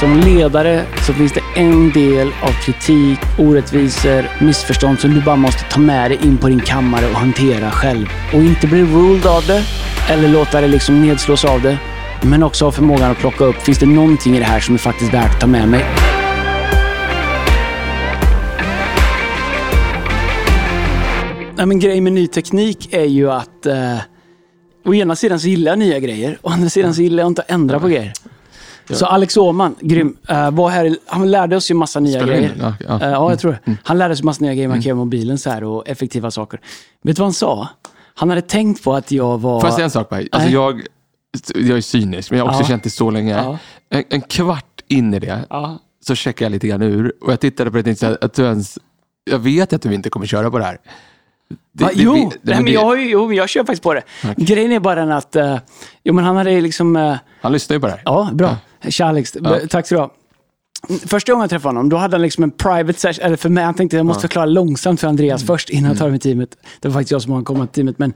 Som ledare så finns det en del av kritik, orättvisor, missförstånd som du bara måste ta med dig in på din kammare och hantera själv. Och inte bli ruled av det eller låta det liksom nedslås av det. Men också ha förmågan att plocka upp, finns det någonting i det här som är faktiskt värt att ta med mig? Nej, men grejen med ny teknik är ju att eh, å ena sidan så gillar jag nya grejer, å andra sidan så gillar jag inte att ändra på grejer. Så Alex Åhman, grym, eh, var här, han lärde oss ju massa nya Spelar grejer. Ja, ja. Eh, ja, jag tror det. Mm. Han lärde oss massa nya grejer man kan göra med mobilen så här, och effektiva saker. Vet du vad han sa? Han hade tänkt på att jag var... Får jag säga en sak Berg? Alltså jag, jag är cynisk, men jag har också Ja. känt det så länge. Ja. En, en kvart in i det Ja. så checkar jag lite grann ur och jag tittade på det och tänkte att du ens, jag vet att du inte kommer köra på det här. Det, Ja, det- jo, det- nej, men det- jag, jo, jag kör faktiskt på det. Grejen är bara den att... eh, jo, men han hade liksom... eh, Han lyssnar ju på det här. Ja, bra. Tja Alex, Ja. tack så du ha. Första gången jag träffade honom, då hade han liksom en private session, eller för mig, han tänkte jag måste förklara långsamt för Andreas Mm. först innan jag tar med teamet. Det var faktiskt jag som har kommit till teamet, men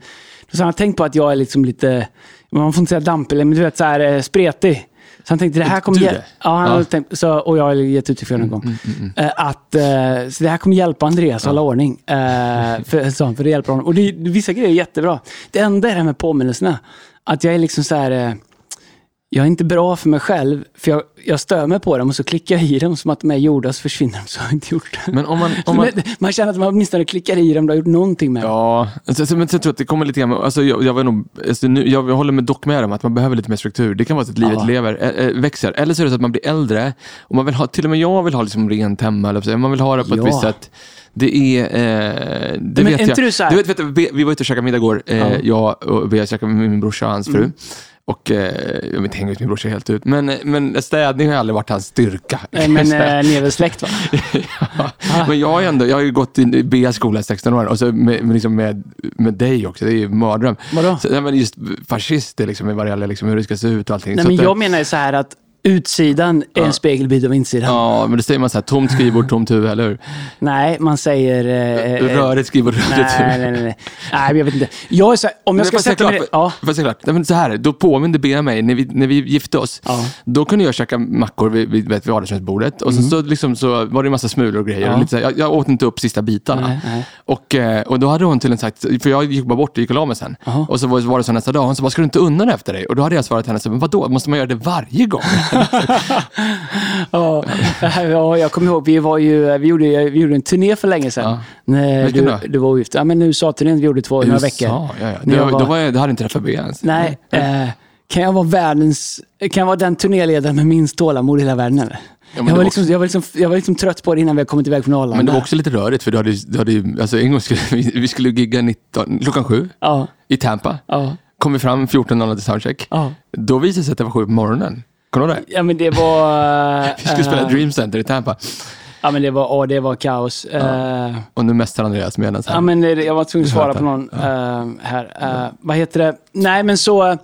då sa han, tänk på att jag är liksom lite, man får inte säga dampig, men du vet så här eh, spretig. Så han tänkte det här kommer hjälpa. Ja, han Ja. tänkt, så, och jag har gett uttryck för det någon gång. Eh, Att, eh, så det här kommer hjälpa Andreas att hålla ordning. Eh, för, så, för det hjälper honom. Och det, vissa grejer är jättebra. Det enda är det här med påminnelserna. Att jag är liksom så här... eh, jag är inte bra för mig själv, för jag, jag stör mig på dem och så klickar jag i dem som att de är gjorda så försvinner de, så har jag inte gjort det. Men om man, om man, man, känner att man åtminstone klickar i dem, du har gjort någonting med dem. Ja, alltså, men jag tror att det kommer lite grann alltså, jag, jag, var nog, alltså, nu, jag håller med dock med om att man behöver lite mer struktur. Det kan vara så att livet Ja. lever, äh, växer. Eller så är det så att man blir äldre och man vill ha, till och med jag vill ha liksom rent hemma, eller man vill ha det på ett Ja. visst sätt. Det är, eh, det Men vet jag. du så här- Du vet, vet, vi- var ute och käkade middag igår, eh, Ja. Mm. jag och käkade med min brorsa och hans fru. Och eh, jag vill inte hänga ut min brorsa helt ut, men, men städning har aldrig varit hans styrka. Nej, Men äh, ni är väl släkt va? Ja, men jag har, ändå, jag har ju gått i B-skola i 16 år och så med, med, liksom med, med dig också, det är ju mardröm. Vadå? Så, nej, men just fascist, det är liksom, vad det gäller liksom, hur det ska se ut och allting. Nej, så men att, jag menar ju så här att utsidan är en spegelbild av insidan. Ja, men då säger man så här, tomt skrivbord, tomt huvud, eller hur? Nej, man säger... eh, eh, Rörigt skrivbord, rörigt huvud. nej, nej, nej. Nej, jag vet inte. Jag är så här, om jag ska sätta mig... Ja. får jag säga klart? Nej, men så här, då påminde Bea mig, när vi, när vi gifte oss, Ja. då kunde jag käka mackor vid, vid, vid vardagsrumsbordet och så, så, liksom, så var det en massa smulor och grejer. Mm. Ja. Och lite så här, jag, jag åt inte upp sista bitarna. Nej, nej. Och, eh, och då hade hon tydligen sagt, för jag gick bara bort och gick och la mig sen. Jaha. Och så var, var det så nästa dag, hon sa, vad ska du inte unna dig efter dig? Och då hade jag svarat henne, så, men vadå, måste man göra det varje gång? Ja, ja, jag kommer ihåg, vi, var ju, vi, gjorde, vi gjorde en turné för länge sedan. Ja. När Vilken du, då? du var ogift. Ja, men USA-turnén vi gjorde två, några veckor. Ja, ja, ja. Det, jag var, Då var jag, det hade inte Bea ens. Nej, eh, kan jag vara världens... Kan jag vara den turnéledaren med minst tålamod i hela världen eller? men jag, var liksom, jag, var liksom, jag var liksom trött på det innan vi hade kommit iväg från Arlanda. Men det var också lite rörigt, för du hade, du hade, alltså, en gång skulle vi, vi skulle gigga 19, klockan sju Ja, i Tampa. ja, Kom vi fram 14.00 till soundcheck. ja. Då visade det sig att det var sju på morgonen. Kommer du ihåg det? Ja, men det var... Vi skulle spela eh, Dream Center i Tampa. Ja, men det var, åh, det var kaos. Eh, Och nu mästar Andreas medan Ja, men jag var tvungen att svara på någon eh, här. Eh, vad heter det? Nej, men så...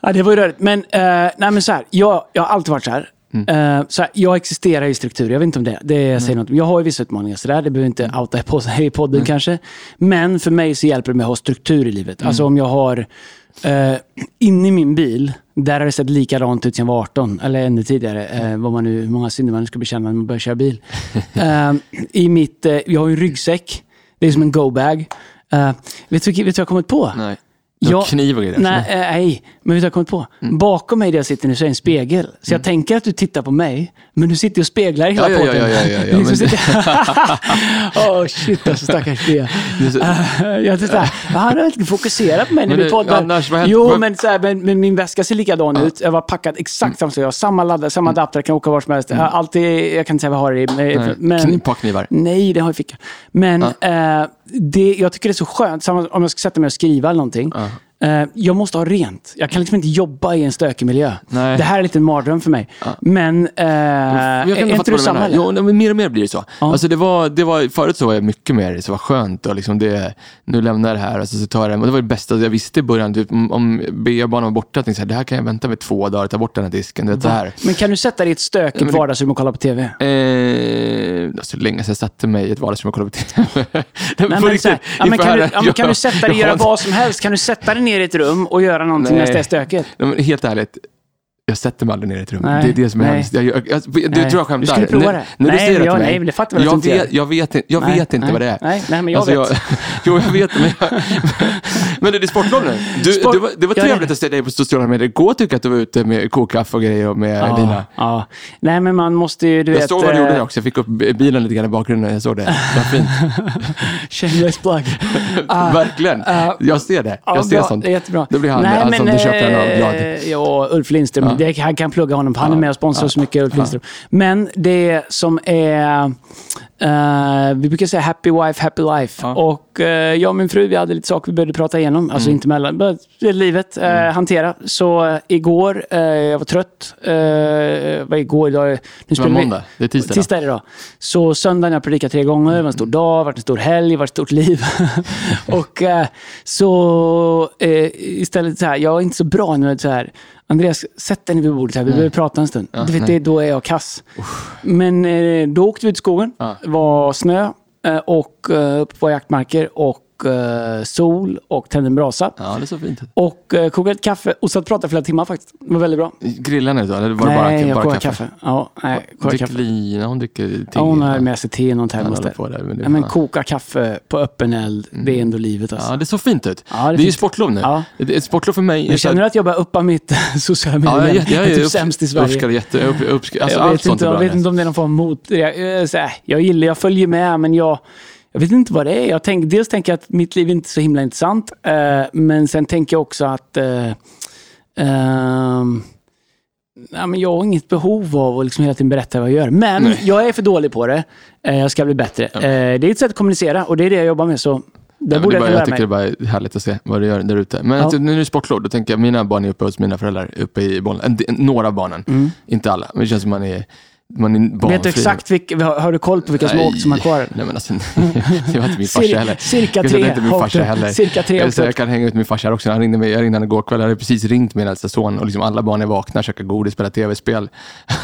ja, det var ju rörigt. Men, nej, men så här. Jag, jag har alltid varit så här. Eh, så här, jag existerar i struktur. Jag vet inte om det, det säger något. Jag har ju vissa utmaningar, så där. det behöver inte outa i pod- i podden kanske. Men för mig så hjälper det mig att ha struktur i livet. Alltså om jag har uh, inne i min bil, där har det sett likadant ut sedan jag var 18, eller ännu tidigare, eh, vad man nu, hur många synder man nu ska bekänna när man börjar köra bil. Eh, I mitt, jag har ju en ryggsäck, det är som en go-bag. Vet, du, vet du vad jag har kommit på? Nej. Du har Jag- kniv och grejer. Nej, nej, men vet du jag har kommit på? Mm. Bakom mig där jag sitter nu så är en spegel. Så jag tänker att du tittar på mig, men du sitter och speglar hela Ja, ja, podden. ja, ja, ja, ja, Liksom men- sitter- Åh shit alltså, stackars Bea. Eh, jag såhär, han har inte fokuserat på mig när Men det- poddar. annars, vad jo, men, så här, men, men min väska ser likadan ut. Jag var packad exakt samma sak. Jag samma laddare, samma adapter, kan åka var som helst. Har Alltid, jag kan inte säga vad jag har i. Nej, Men, men, kniv, packnivar. Nej, det har jag i fickan. Men eh, det, jag tycker det är så skönt, samma, om jag ska sätta mig och skriva eller någonting. Eh, jag måste ha rent. Jag kan liksom inte jobba i en stökig miljö. Nej. Det här är lite en mardröm för mig. Men eh, Jag kan är inte du samma? Jo, men mer och mer blir det så. Ja. Alltså det var, det var, förut så var jag mycket mer så var skönt och liksom det, nu lämnar jag det här och så, så tar jag det. Och det var det bästa jag visste i början. Typ, om, Bea-barnen var borta, jag tänkte så här, det här kan jag vänta med två dagar, ta bort den här disken. Så här. Men kan du sätta dig i ett stökigt men det- vardagsrum och kolla på TV? Eh, alltså, länge sedan jag satte mig i ett vardagsrum och kollade på TV. Nej, men, så här, ja, men kan, du, ja, men kan du sätta dig och göra vad vad som helst? Kan du sätta dig ner i ett rum och göra någonting Nej. när det är stökigt? Nej, men helt ärligt, jag sätter mig aldrig ner i ett rum. Nej, det är det som är nej. hemskt. Jag, jag, jag, du Nej. tror jag skämtar. Du skulle prova när, det. När du Nej, säger det jag- till mig. nej, men det fattar att jag du inte vet, jag vet, inte- jag Nej, vet inte nej, vad det är. nej, nej, men jag Alltså, vet. jo, jag vet. Men, jag, men det är sportlov nu. Du, Sport- det var, det var jag trevligt att se dig på sociala medier igår, tycker jag att du var ute med kokkaffe och grejer och med Lina. Ja, ja. Nej, men man måste ju, du Jag vet... såg vad du eh, gjorde också. Jag fick upp bilen lite grann i bakgrunden. Jag såg det. Vad fint. Shameless plug. Ah, Verkligen. ah, jag ser det. Ja, jag ser sånt. Det jättebra. Då blir han, alltså, om du köper en av glad. eh, Ja, Ulf Lindström. Det, han kan plugga honom, för han är med och sponsrar så mycket, Ulf Lindström. Men det som är... eh, vi brukar säga happy wife, happy life. Ja. Och uh, jag och min fru, vi hade lite saker vi behövde prata igenom. Alltså Mm. inte mellan, bara är livet, eh, hantera. Så igår, jag var trött. Uh, vad igår? Idag, nu Det var måndag. Det är tisdag. Tisdag är det idag. Så söndagen jag predikade tre gånger, det var en stor dag, det var en stor helg, det var ett stort liv. och så istället så här, jag är inte så bra nu så här. Andreas, sätt dig vid bordet här, vi behöver prata en stund. Ja, du vet, nej. det, då är jag kass. Men eh, då åkte vi ut i skogen, Ja det var snö eh, och uppe på jaktmarker och eh, sol och tände en brasa. Ja, det är så fint. Och eh, kokade ett kaffe och satt och pratade flera timmar faktiskt. Det var väldigt bra. Grillade ni då? Eller var det nej, bara, jag bara kokade kaffe? kaffe. Ja, nej, kokade Dricker kaffe. Lina, hon dricker te. Ja, hon har med sig te i någon termos där. men det- Ja, men koka kaffe på öppen eld, det är ändå livet alltså. Ja, det är så fint ut. Ja, det är det är ju fint. sportlov nu. Ja. Ett sportlov för mig. Men känner du att jag börjar uppa mitt sociala medier? Ja, jag, är typ upp- sämst i Sverige. Jätte, upp, uppsk- alltså, jag vet, inte, jag vet inte om det är någon form av mot... Jag gillar, jag följer med, men jag, jag vet inte vad det är. Jag tänk, dels tänker jag att mitt liv inte är så himla intressant, eh, men sen tänker jag också att eh, ehm, nej, men jag har inget behov av att liksom hela tiden berätta vad jag gör. Men Nej. jag är för dålig på det. Eh, jag ska bli bättre. Eh, det är ett sätt att kommunicera och det är det jag jobbar med. Så det Ja, borde det är jag bara, jag lära tycker mig. det är bara härligt att se vad du gör där ute. Men Ja. alltså, nu är det sportlov, då tänker jag, mina barn är uppe hos mina föräldrar uppe i Bollnäs. En del- Några av barnen, inte alla. Men det känns som man är, man är barnfri. Vet du exakt vilka, har, du koll på vilka som åkt som har kvar? Nej men alltså, det var inte min farsa heller. cirka tre inte min farsa heller. cirka tre Eller så jag kan hänga ut min farsa här också. Han ringde mig, jag ringde honom igår kväll. Jag hade precis ringt min äldsta son och liksom alla barn är vakna, käkar godis, spelar tv-spel.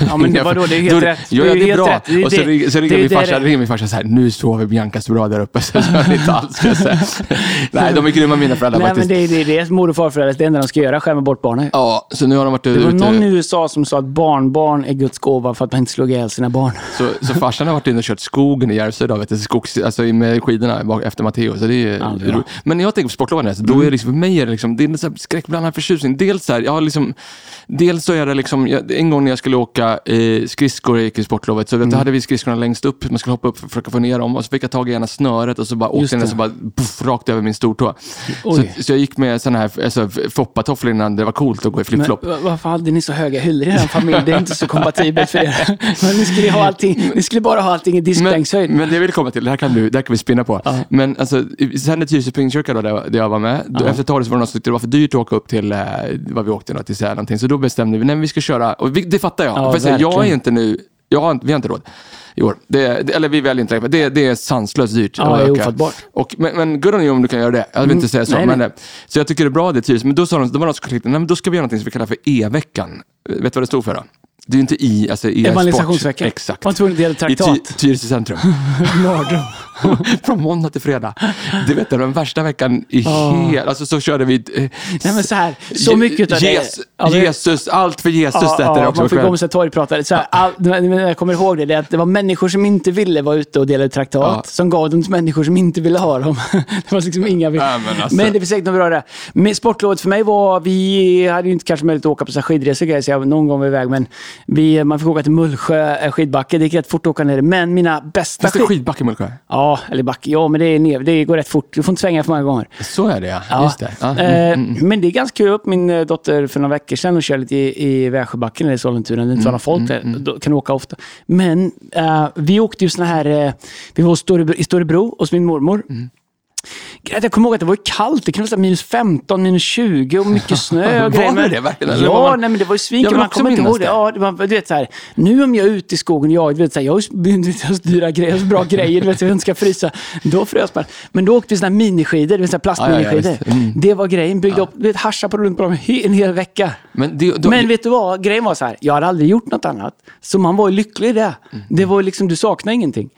Ja, men vadå, det är helt rätt. Jo, Det ja, är det är bra. Det är och så, det- ring, så det ringer är min det farsa, det- ringer min farsa så här, nu sover Bianca så bra där uppe. Så jag är inte alls ska säga. Nej, de är grymma mina föräldrar Nej, men faktiskt. det är det, är det mor och farföräldrar, det enda de ska göra, skämma bort barnen. Ja, så nu har de varit Det var ute. någon i USA som sa att barnbarn är Guds gåva för att man inte slog ihjäl sina barn. Så, så farsan har varit inne och kört skogen i Järvsö idag, vet du, skogs, alltså med skidorna efter Matteo. Så det är, ro- men jag tänker på sportloven, alltså, då är det liksom, för mig är det, liksom, det är en sån här skräckblandad förtjusning. Dels, så här, jag har liksom, dels så är det liksom, jag, en gång när jag skulle åka eh, skridskor, jag gick i sportlovet, så vet, Mm. du, hade vi skridskorna längst upp, man skulle hoppa upp för att försöka få ner dem och så fick jag tag i ena snöret och så bara åkte den det. så bara puff, rakt över min stortå. Så, så jag gick med såna här alltså, foppatofflor innan det var coolt att gå i flipflop. va- varför hade ni så höga hyllor i er familj? Det är inte så kompatibelt för er. Men ni skulle, ha allting, ni skulle bara ha allting i Men, diskbänkshöjd. men det jag vill komma till, det här kan, du, det här kan vi spinna på. Ja. Men alltså, sen i Tyresö Pingstkyrka då, där, jag- där jag var med, då, Ja. efter ett tag var det någon som tyckte det var för dyrt att åka upp till, eh, vad vi åkte då, till Sälen någonting. Så då bestämde vi, nej men vi ska köra, och vi, det fattar jag. Ja, För jag, jag är inte nu, jag har, vi har inte råd i år. Det, det, eller vi väljer inte det, det, det är sanslöst dyrt. Ja, att det är ofattbart. Och, men, men good on you om du kan göra det. Jag vill Mm, inte säga så. nej, men, nej. eh, Så jag tycker det är bra det Tyresö. Men då sa de, då var de som klickade, nej men då ska vi göra någonting som vi kallar för E-veckan. Vet du vad det stod för då? Det är ju inte i, alltså e Evangelisationsvecka. Exakt. Tvungen att dela I traktat. Ty- Tyresö centrum. Mardröm. Från måndag till fredag. Du vet, det den värsta veckan i Ja. hela... Alltså så körde vi... Eh, Nej men så här, så mycket av det. Jesus, det- Jesus, allt för Jesus Ja, ja, också. man fick gå med sig torgpratare. Så här, all, jag kommer ihåg det, det, att det var människor som inte ville vara ute och dela ut traktat, Ja. som gav dem till människor som inte ville ha dem. det var liksom inga... Ja, men alltså. Men det finns säkert något bra där. Men sportlovet för mig var, vi hade ju inte kanske möjlighet att åka på så skidresor så jag någon gång var iväg, men vi, man fick åka till Mullsjö eh, skidbacke. Det gick rätt fort att åka ner. Men mina bästa det är skid... skidbacke i Mullsjö. Ja, eller backe. Ja, men det, är ner, det går rätt fort. Du får inte svänga för många gånger. Så är det ja. Ja. Just det. Ja. Eh, Mm, mm. Men det är ganska kul. upp min eh, dotter för några veckor sedan och körde lite i, i Värsjöbacken eller i Sollentuna. Det är inte så Mm, folk där. Då kan du åka ofta. Men eh, vi åkte ju såna här... eh, vi var hos Storebro, i Storebro hos min mormor. Mm. Grejen är att Jag kommer ihåg att det var kallt. Det kunde vara minus 15, minus 20 och mycket snö och Var det det verkligen? Ja, man- nej, men det var ju svinkul. vill Man kommer inte ihåg det. Ja, det var, du vet, så här, nu om jag är ute i skogen, jag, du vet, så här, jag har så dyra grejer, bra grejer, du vet, jag inte ska frysa. Då frös man. Men då åkte vi såna här miniskidor, du vet, plastminiskidor. Ja, ja, ja. Mm. Det var grejen. Byggde upp, du vet, hascha på runt på dem en hel vecka. Men, det, då, Men vet du vad? Grejen var så här, jag hade aldrig gjort något annat. Så man var ju lycklig i det. Det var liksom, du saknar ingenting.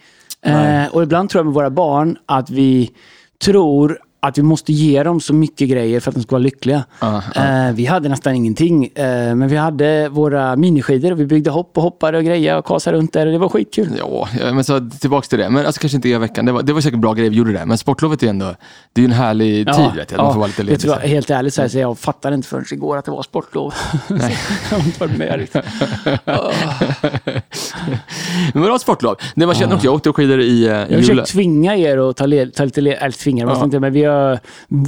Eh, och ibland tror jag med våra barn att vi tror att vi måste ge dem så mycket grejer för att de ska vara lyckliga. Ja, Eh, vi hade nästan ingenting, eh, men vi hade våra miniskidor och vi byggde hopp och hoppade och grejade och kasade runt där och det var skitkul. Ja, ja, men så tillbaks till det. Men alltså kanske inte i veckan. Det var, det var säkert bra grejer vi gjorde det. Men sportlovet är ändå, det är ju en härlig tid. Vet jag. Man får vara lite ledig. här. helt ärligt så, här, så jag fattade inte förrän igår att det var sportlov. Så jag har inte varit med riktigt. Men vadå sportlov? Det var känner också, jag åkte skidor i, eh, i Jag har Luleå. försökt tvinga er att ta, led, ta lite led, eller tvinga Ja. ja. inte, men vi har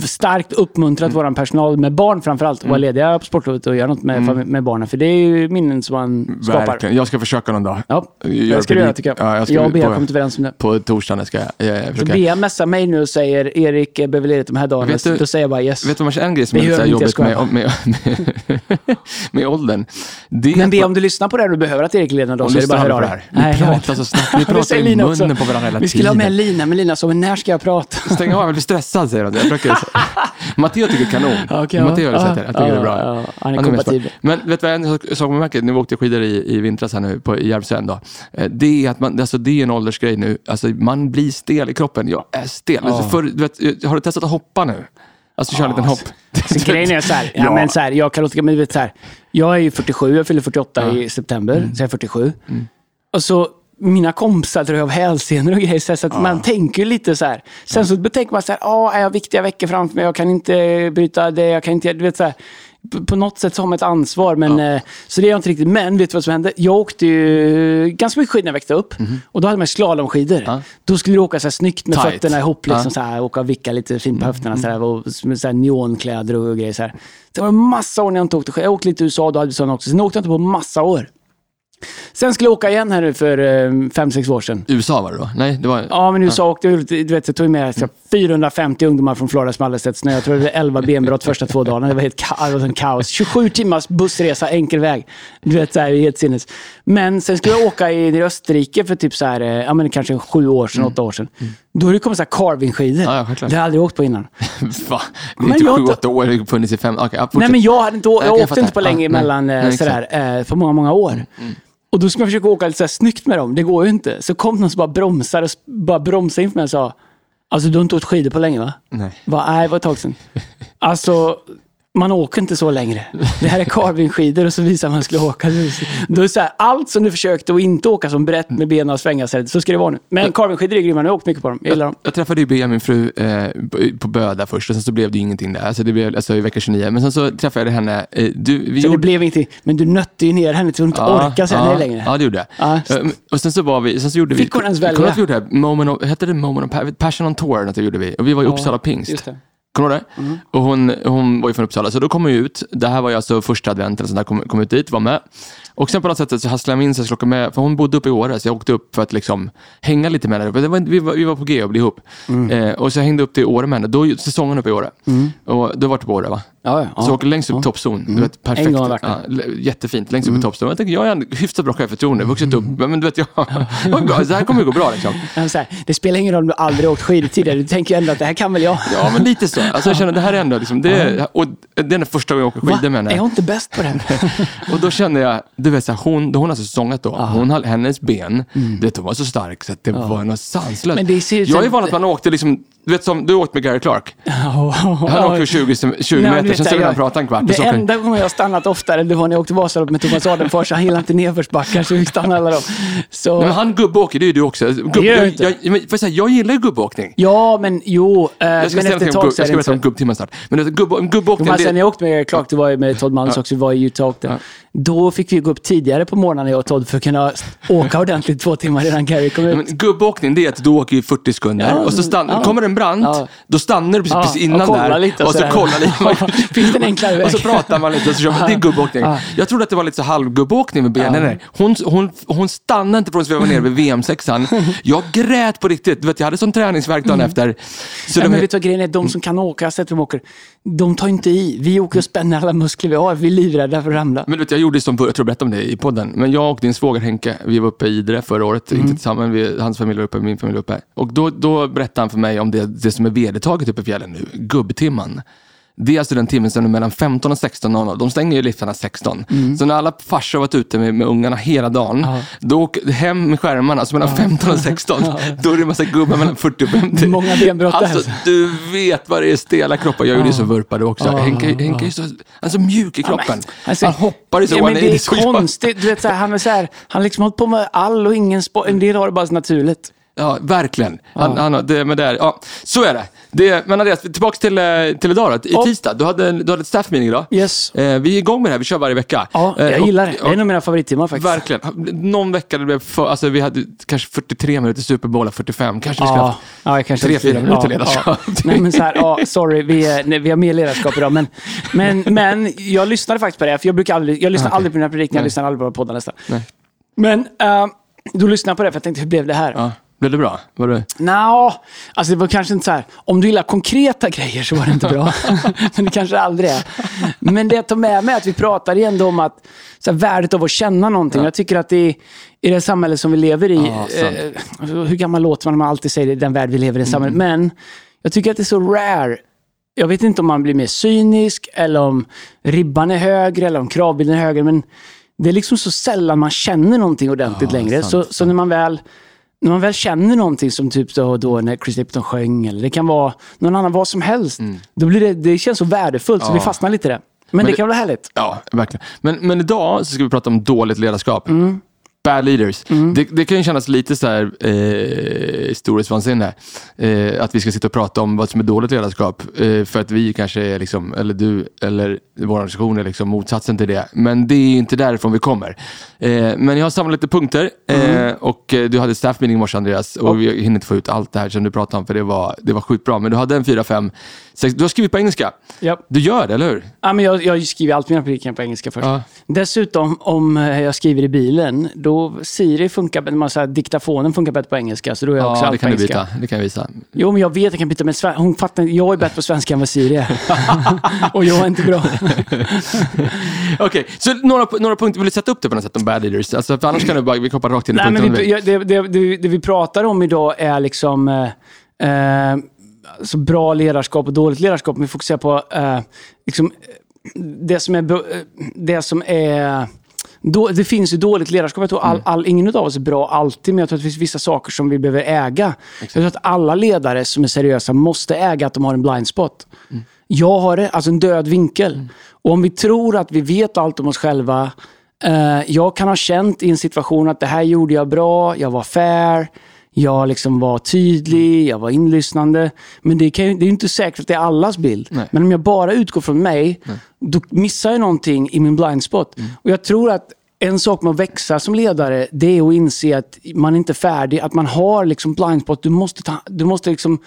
starkt uppmuntrat vår personal, med barn framförallt, att vara lediga på sportlovet och göra något med, fami- med barnen. För det är ju minnen som man skapar. Verkligen. Jag ska försöka någon dag. Ja, Gör det ska du göra tycker jag. Ja, jag ska jag och Bea har kommit överens om det. På torsdagen ska jag Så försöka. Bea messar mig nu och säger Erik eh, behöver ledigt de här dagarna. Vet du- Då säger jag bara yes. Vet du vad en grej som Det är lite jag jobbigt med, med, med, med åldern? Det är Men Bea, om du lyssnar på det här och du behöver att Erik leder någon dag så är det bara att höra av dig. jag vet. pratar så snabbt. Vi pratar i munnen på varandra hela Vi skulle ha med tiden. Lina, men Lina sa, när ska jag prata? Stäng av, jag blir stressad säger hon. Jag försöker... Matteo tycker kanon. Okej, Matteo har ja. sett det. Jag tycker Ja, det är bra. ja, han är kompatibel. Men vet du vad en sak man märker, nu åkte jag skidor i, i vintras här nu på då. Eh, Det är att man, alltså det är en åldersgrej nu. Alltså man blir stel i kroppen. Jag är stel. Alltså för, du vet, har du testat att hoppa nu? Alltså köra en liten hopp. Så grejen är så här, ja, Ja. men så här, jag kan låta, men vet så här, jag är ju 47, jag fyller 48 Ja. i september, Mm. så jag är 47. Och så mina kompisar drar av hälsenor och grejer, så, att man tänker lite så här. Sen så tänker man så här, ja, jag har viktiga veckor framför mig, jag kan inte bryta det, jag kan inte, du vet så här. På- något sätt så har man ett ansvar, men, eh, så det är jag inte riktigt. Men vet du vad som hände? Jag åkte ju ganska mycket skidor när jag växte upp. Och då hade man slalomskidor. Ja. Då skulle du åka så här snyggt med Tight. fötterna ihop, liksom, Ja. Mm. så här, åka och vicka lite fint på höfterna så här, och med så här neonkläder och grejer. Så här. Det var en massa år när jag inte åkte skidor. Jag åkte lite i USA, då hade vi sådana också. Sen åkte jag inte på massa år. Sen skulle jag åka igen här nu för eh, fem sex år sedan. USA var det då? Nej, det var... Ja, men USA åkte jag, du vet, jag tog med så här 450 ungdomar från Florida som hade sett snö. Jag tror det var 11 benbrott första två dagarna. Det var helt ka- det var en kaos. 27 timmars bussresa, enkel väg. Du vet, så här, helt sinnes. Men sen skulle jag åka i Österrike för typ så här, eh, ja men kanske sju år sedan, åtta år sedan. Då har det kommit så här carvingskidor. Ja, ja, det har jag aldrig åkt på innan. Va? Det är Men typ jag sju, inte- åtta år, det har funnits i fem... Okay, ja, Nej, men jag, hade inte, Jag jag åkte inte på länge Ja, nej. mellan eh, Nej, sådär, eh, för många, många år. Och då ska man försöka åka lite så här snyggt med dem. Det går ju inte. Så kom någon som bara bromsade, och bara bromsade inför mig och sa Alltså du har inte åkt skidor på länge va? Nej. Va, nej, det var ett tag sedan. Alltså, man åker inte så längre. Det här är carvingskidor och så visar man skulle åka. Då är så här, allt som du försökte att inte åka som brett med benen och svänga sig, så ska det vara nu. Men carvingskidor är grymma, jag har åkt mycket på dem. Jag gillar dem. Jag träffade ju Bea, min fru, eh, på- Böda först och sen så blev det ju ingenting där. Alltså det blev alltså, i vecka 29. Men sen så träffade jag henne. Eh, du, vi Så det blev ingenting. Men du nötte ju ner henne till hon inte orkade säga nej längre. Ja, det gjorde jag. Ja. Eh, Och sen så var vi, sen så gjorde vi... Fick hon ens Kommer du välja? ihåg gjorde det här? Moment of, hette det Moment of Passion on Tour? Något det gjorde vi. Och vi var i Uppsala Pingst. Kommer du ihåg det? Mm. Och hon, hon var ju från Uppsala, så då kom hon ut. Det här var ju alltså första adventen, så där kom, kom ut dit, var med. Och sen på något sätt så hasslade jag mig in så jag skulle åka med, för hon bodde uppe i Åre, så jag åkte upp för att liksom hänga lite med henne. Det var, vi, var, vi var på G och bli ihop. Mm. Eh, och så jag hängde upp till Åre med henne. Då är säsongen uppe i Åre. Och du har varit på Åre va? Ja, ja. Så ja. åker längst upp i toppzon. Du vet, perfekt. En gång jag ja, jättefint, längst upp i toppzon. Jag tänker, jag har en hyfsat bra självförtroende, vuxit upp. Men du vet, jag, jag, bra, här kommer det gå bra liksom. Ja, Så här, det spelar ingen roll om du aldrig åkt skidor tidigare. Du tänker ju ändå att det här kan väl jag. Ja, men lite så. Alltså, jag känner, det här är ändå, liksom, det, är, och det är den första gången jag åker skidor med Är henne. jag inte bäst på det? Och då kände jag, du vet, så här, hon, hon har alltså sångat då. Hon, har- hennes ben, vet, hon var så stark så att det var något sanslöst. Men det ser ut jag är som- van att man åkte liksom, du vet som du åkte med Gary Clark. Han åker 20, 20 Nej, men meter, vet sen så vill han prata en kvart. och Det så åker han- enda gången jag stannat oftare, det var när jag åkte Vasaloppet med Thomas Adenfors. Han gillade inte nedförsbackar, så vi stannade alla dem. Så, Nej, men han gubbåker, det är ju du också. Gubb, gör jag jag, inte. jag, men, får jag, säga, jag gillar ju gubbåkning. Ja, men jo. Eh, Jag ska, men säga efter ett någonting om tag gubb, så är jag det ska inte berätta om gubbtimmen snart. Men du vet, gubb, gubbåkning, Men sen det, när jag åkte med Clark, det var ju med Todd Malms också, vi var i Utah och åkte. Då fick vi gå upp tidigare på morgonen jag och Todd för att kunna åka ordentligt två timmar innan Gary kom ut. men gubbåkning det är att du åker i 40 sekunder Ja, och så stann, ja. kommer en brant, Ja. då stannar du precis, precis innan och där lite och och så kollar lite. Finns det en enklare väg? Och så pratar man lite och så kör man. Det är gubbåkning. Ja. Jag trodde att det var lite så halvgubbåkning med benen. Nej, Hon, hon, hon stannade inte förrän vi var nere vid VM-sexan. Jag grät på riktigt. Du vet, jag hade sån träningsvärk dagen efter. Så Ja, det men vet du vad grejen är? De som kan åka, jag har sett dem åker, de tar inte i. Vi åker och spänner alla muskler vi har. Vi är livrädda för att ramla. Men vet, jag gjorde som, jag tror jag berättade om det i podden, men jag och din svåger Henke, vi var uppe i Idre förra året, Mm. inte tillsammans, vi, hans familj var uppe, min familj var uppe. Och då, då berättade han för mig om det, det som är vedertaget uppe i fjällen nu, gubbtimman. Det är alltså den timmen som är mellan 15 och 16.00. De stänger ju liftarna 16. Mm. Så när alla farsor har varit ute med, med ungarna hela dagen, då åker hem med skärmarna, så mellan 15 och 16, då är det en massa gubbar mellan 40 och 50. Många benbrott. Alltså, du vet vad det är stela kroppar. Jag gjorde ju så vurpade också. Ja, Henke, ja, Henke är så, han är så mjuk i kroppen. Alltså, han hoppar i så ja, men det 180, är jag- konstigt. Du vet, så här, han, är så här, han har liksom hållit på med all och ingen sport. En del har det bara så naturligt. Ja, verkligen. Han, han, det, men där, ja, så är det. det men Andreas, tillbaka till, eh, till idag då. I Ja. tisdag, du hade, du hade ett staff meeting idag. Yes. Eh, vi är igång med det här, vi kör varje vecka. Ja, Eh, jag och- gillar det. Det är en av mina favorittimmar faktiskt. Verkligen. Någon vecka det blev för, alltså vi hade kanske 43 minuter Super Bowl, och 45. Kanske vi ska Ja, ha ja, jag kanske tre, inte- fyra minuter ja, ledarskap. ja. Nej, men så här, ja, sorry, vi, nej, vi har mer ledarskap idag. Men, men, men jag lyssnade faktiskt på det, för jag, brukar aldrig, jag lyssnar Okej. aldrig på mina predikningar, jag lyssnar aldrig på poddar nästan. Men äh, då lyssnade jag på det, för jag tänkte, hur blev det här? Ja. Blev det bra? Var det... Nå, alltså det var kanske inte så här. Om du gillar konkreta grejer så var det inte bra. Men det kanske aldrig är. Men det jag tar med mig är att vi pratade ändå om att så här, värdet av att känna någonting. Jag tycker att det är, i det samhälle som vi lever i, Ja, eh, hur gammal låter man när man alltid säger det, den värld vi lever i, Mm. samhället. Men jag tycker att det är så rare. Jag vet inte om man blir mer cynisk eller om ribban är högre eller om kravbilden är högre. Men det är liksom så sällan man känner någonting ordentligt Ja, längre. sant, så, sant. så när man väl när man väl känner någonting som typ då, då när Chris Lipton sjöng, eller det kan vara någon annan, vad som helst. Då blir det, det känns så värdefullt, så Mm. Ja. vi fastnar lite i det. Men, det, det- kan vara härligt. Ja, verkligen. Men, men idag så ska vi prata om dåligt ledarskap. Mm. Bad leaders. Det, det kan ju kännas lite så här eh, storhetsvansinne. Eh, att vi ska sitta och prata om vad som är dåligt ledarskap. Eh, för att vi kanske är, liksom, eller du, eller vår organisation är liksom motsatsen till det. Men det är inte därifrån vi kommer. Eh, men jag har samlat lite punkter. Eh, och eh, du hade staff meeting i morse Andreas. Och vi hinner inte få ut allt det här som du pratade om. För det var, det var sjukt bra. Men du hade en fyra, fem, sex. Du har skrivit på engelska. Ja. Du gör det, eller hur? Ja, men jag, jag skriver alltid mina predikningar på engelska först. Ja. Dessutom, om eh, jag skriver i bilen, då Siri funkar, så här, diktafonen funkar bättre på engelska, så då är jag också Ja, allt det på engelska. byta. Det kan jag visa. Jo, men jag vet att jag kan byta, men hon fattar Jag är bättre på svenska än vad Siri är. Och jag är inte bra. Okej, så några, några punkter, vill du sätta upp det på något sätt om bad leaders? Alltså, för annars kan du bara, vi hoppar rakt in i Nej, punkterna. men vi, det, det, det, det vi pratar om idag är liksom eh, eh, alltså bra ledarskap och dåligt ledarskap. Men vi fokuserar på eh, liksom, eh, det som är... eh, Det som är då, det finns ju dåligt ledarskap. Jag tror all, all, ingen av oss är bra alltid, men jag tror att det finns vissa saker som vi behöver äga. Jag tror att alla ledare som är seriösa måste äga att de har en blind spot. Jag har det, alltså en död vinkel. Och om vi tror att vi vet allt om oss själva. Eh, jag kan ha känt i en situation att det här gjorde jag bra, jag var fair, jag liksom var tydlig, jag var inlyssnande. Men det, kan, det är inte säkert att det är allas bild. Nej. Men om jag bara utgår från mig, då missar jag någonting i min blind spot. Och jag tror att en sak med att växa som ledare, det är att inse att man inte är färdig, att man har liksom blind spot. Du måste, ta, du måste liksom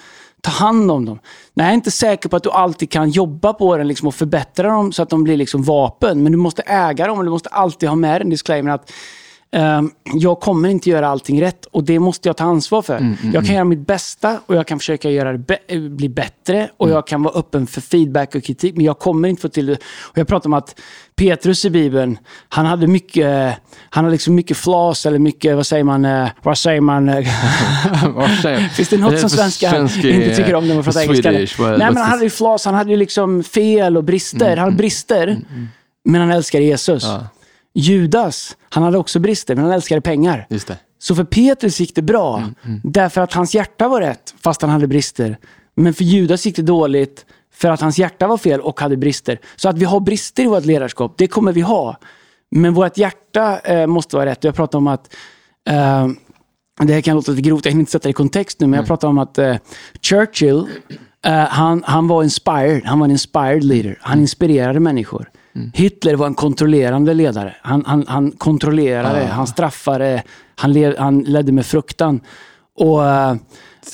ta hand om dem. Nej, jag är inte säker på att du alltid kan jobba på den liksom och förbättra dem så att de blir liksom vapen. Men du måste äga dem och du måste alltid ha med den disclaimer att jag kommer inte göra allting rätt och det måste jag ta ansvar för. jag kan göra mitt bästa och jag kan försöka göra det eh, bli bättre och jag kan vara öppen för feedback och kritik, men jag kommer inte få till det. Och jag pratar om att Petrus i Bibeln, han hade mycket, han hade liksom mycket flas eller mycket, vad säger man, eh, vad säger man? eh, Vad säger jag? Finns det något som svenskar svensk, inte tycker om när man pratar engelska? Nej, men han hade ju flas, han hade ju liksom fel och brister. han hade brister, men han älskade Jesus. Ja. Judas, han hade också brister, men han älskade pengar. Just det. Så för Petrus gick det bra, därför att hans hjärta var rätt, fast han hade brister. Men för Judas gick det dåligt, för att hans hjärta var fel och hade brister. Så att vi har brister i vårt ledarskap, det kommer vi ha. Men vårt hjärta eh, måste vara rätt. Jag pratar om att eh, det här kan låta lite grovt, jag hinner inte sätta det i kontext nu, men jag pratar om att eh, Churchill, eh, han, han var inspired, han var en inspired leader. Han inspirerade människor. Hitler var en kontrollerande ledare. Han, han, han kontrollerade, han straffade, han, le, han ledde med fruktan. Och, eh,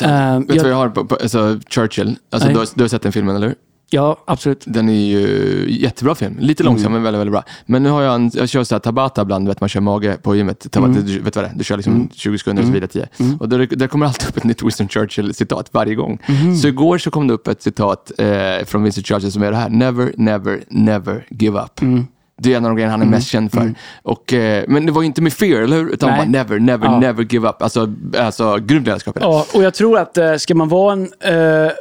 eh, Vet du jag, vad jag har på, på alltså, Churchill? Alltså, du, har, du har sett den filmen, eller hur? Ja, absolut. Den är ju jättebra film. Lite långsam, Mm. men väldigt, väldigt bra. Men nu har jag en, jag kör så här Tabata ibland, du vet man kör mage på gymmet. Tabata, Mm. du, vet vad det är? Du kör liksom 20 sekunder och så vidare 10. Och där, där kommer alltid upp ett nytt Winston Churchill-citat varje gång. Mm. Så igår så kom det upp ett citat eh, från Winston Churchill som är det här. Never, never, never give up. Mm. Det är en av de grejerna han är mest känd för. Och, eh, men det var ju inte med fear, eller hur? Utan Nej. bara never, never, Ja. never give up. Alltså, alltså grymt ledarskap. Ja, och jag tror att eh, ska man vara en eh,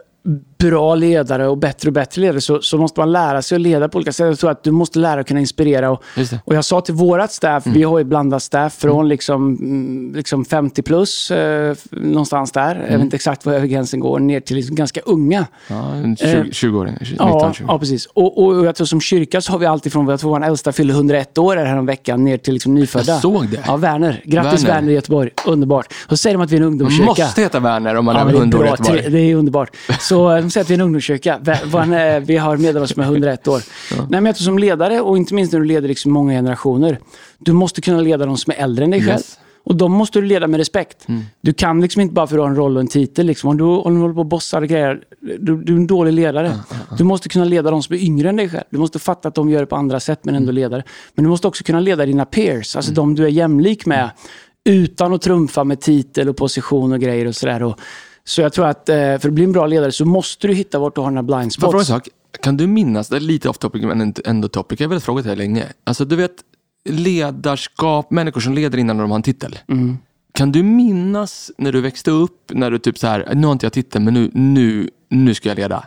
bra ledare och bättre och bättre ledare så, så måste man lära sig att leda på olika sätt. Jag tror att du måste lära dig att kunna inspirera. Och, och jag sa till vårat staff, vi har ju blandat staff från liksom, mm, liksom 50 plus, eh, någonstans där. Jag vet inte exakt var gränsen går, ner till liksom ganska unga. Ja, en 20, 20-åring. 19, Ja, 20. ja, precis. Och, och jag tror som kyrka så har vi alltid från, jag tror vår äldsta fyllde 101 år här om veckan ner till liksom nyfödda. Jag såg det. Ja, Werner. Grattis Werner. Werner, i Göteborg. Underbart. Och så säger de att vi är en ungdomskyrka. Måste heta Werner om man Ja, är men det, är 100 år var. tre- det är underbart. Så de säger att vi är en ungdomskyrka. Eh, Vi har medlemmar som är 101 år. Nej, men jag tror som ledare, och inte minst när du leder liksom många generationer, du måste kunna leda de som är äldre än dig själv. Yes. Och de måste du leda med respekt. Du kan liksom inte bara för att du har en roll och en titel. Liksom. Om, du, om du håller på och bossar och grejer, du, du är en dålig ledare. Du måste kunna leda de som är yngre än dig själv. Du måste fatta att de gör det på andra sätt, men ändå ledare. Men du måste också kunna leda dina peers, alltså de du är jämlik med, utan att trumfa med titel och position och grejer och sådär. Så jag tror att eh, för att bli en bra ledare så måste du hitta vart du har dina blind Får jag en spots. sak? Kan du minnas, det är lite off topic men ändå topic, jag har velat fråga dig länge. Alltså du vet, ledarskap, människor som leder innan de har en titel. Mm. Kan du minnas när du växte upp, när du typ så här, nu har inte jag titeln men nu, nu, nu ska jag leda.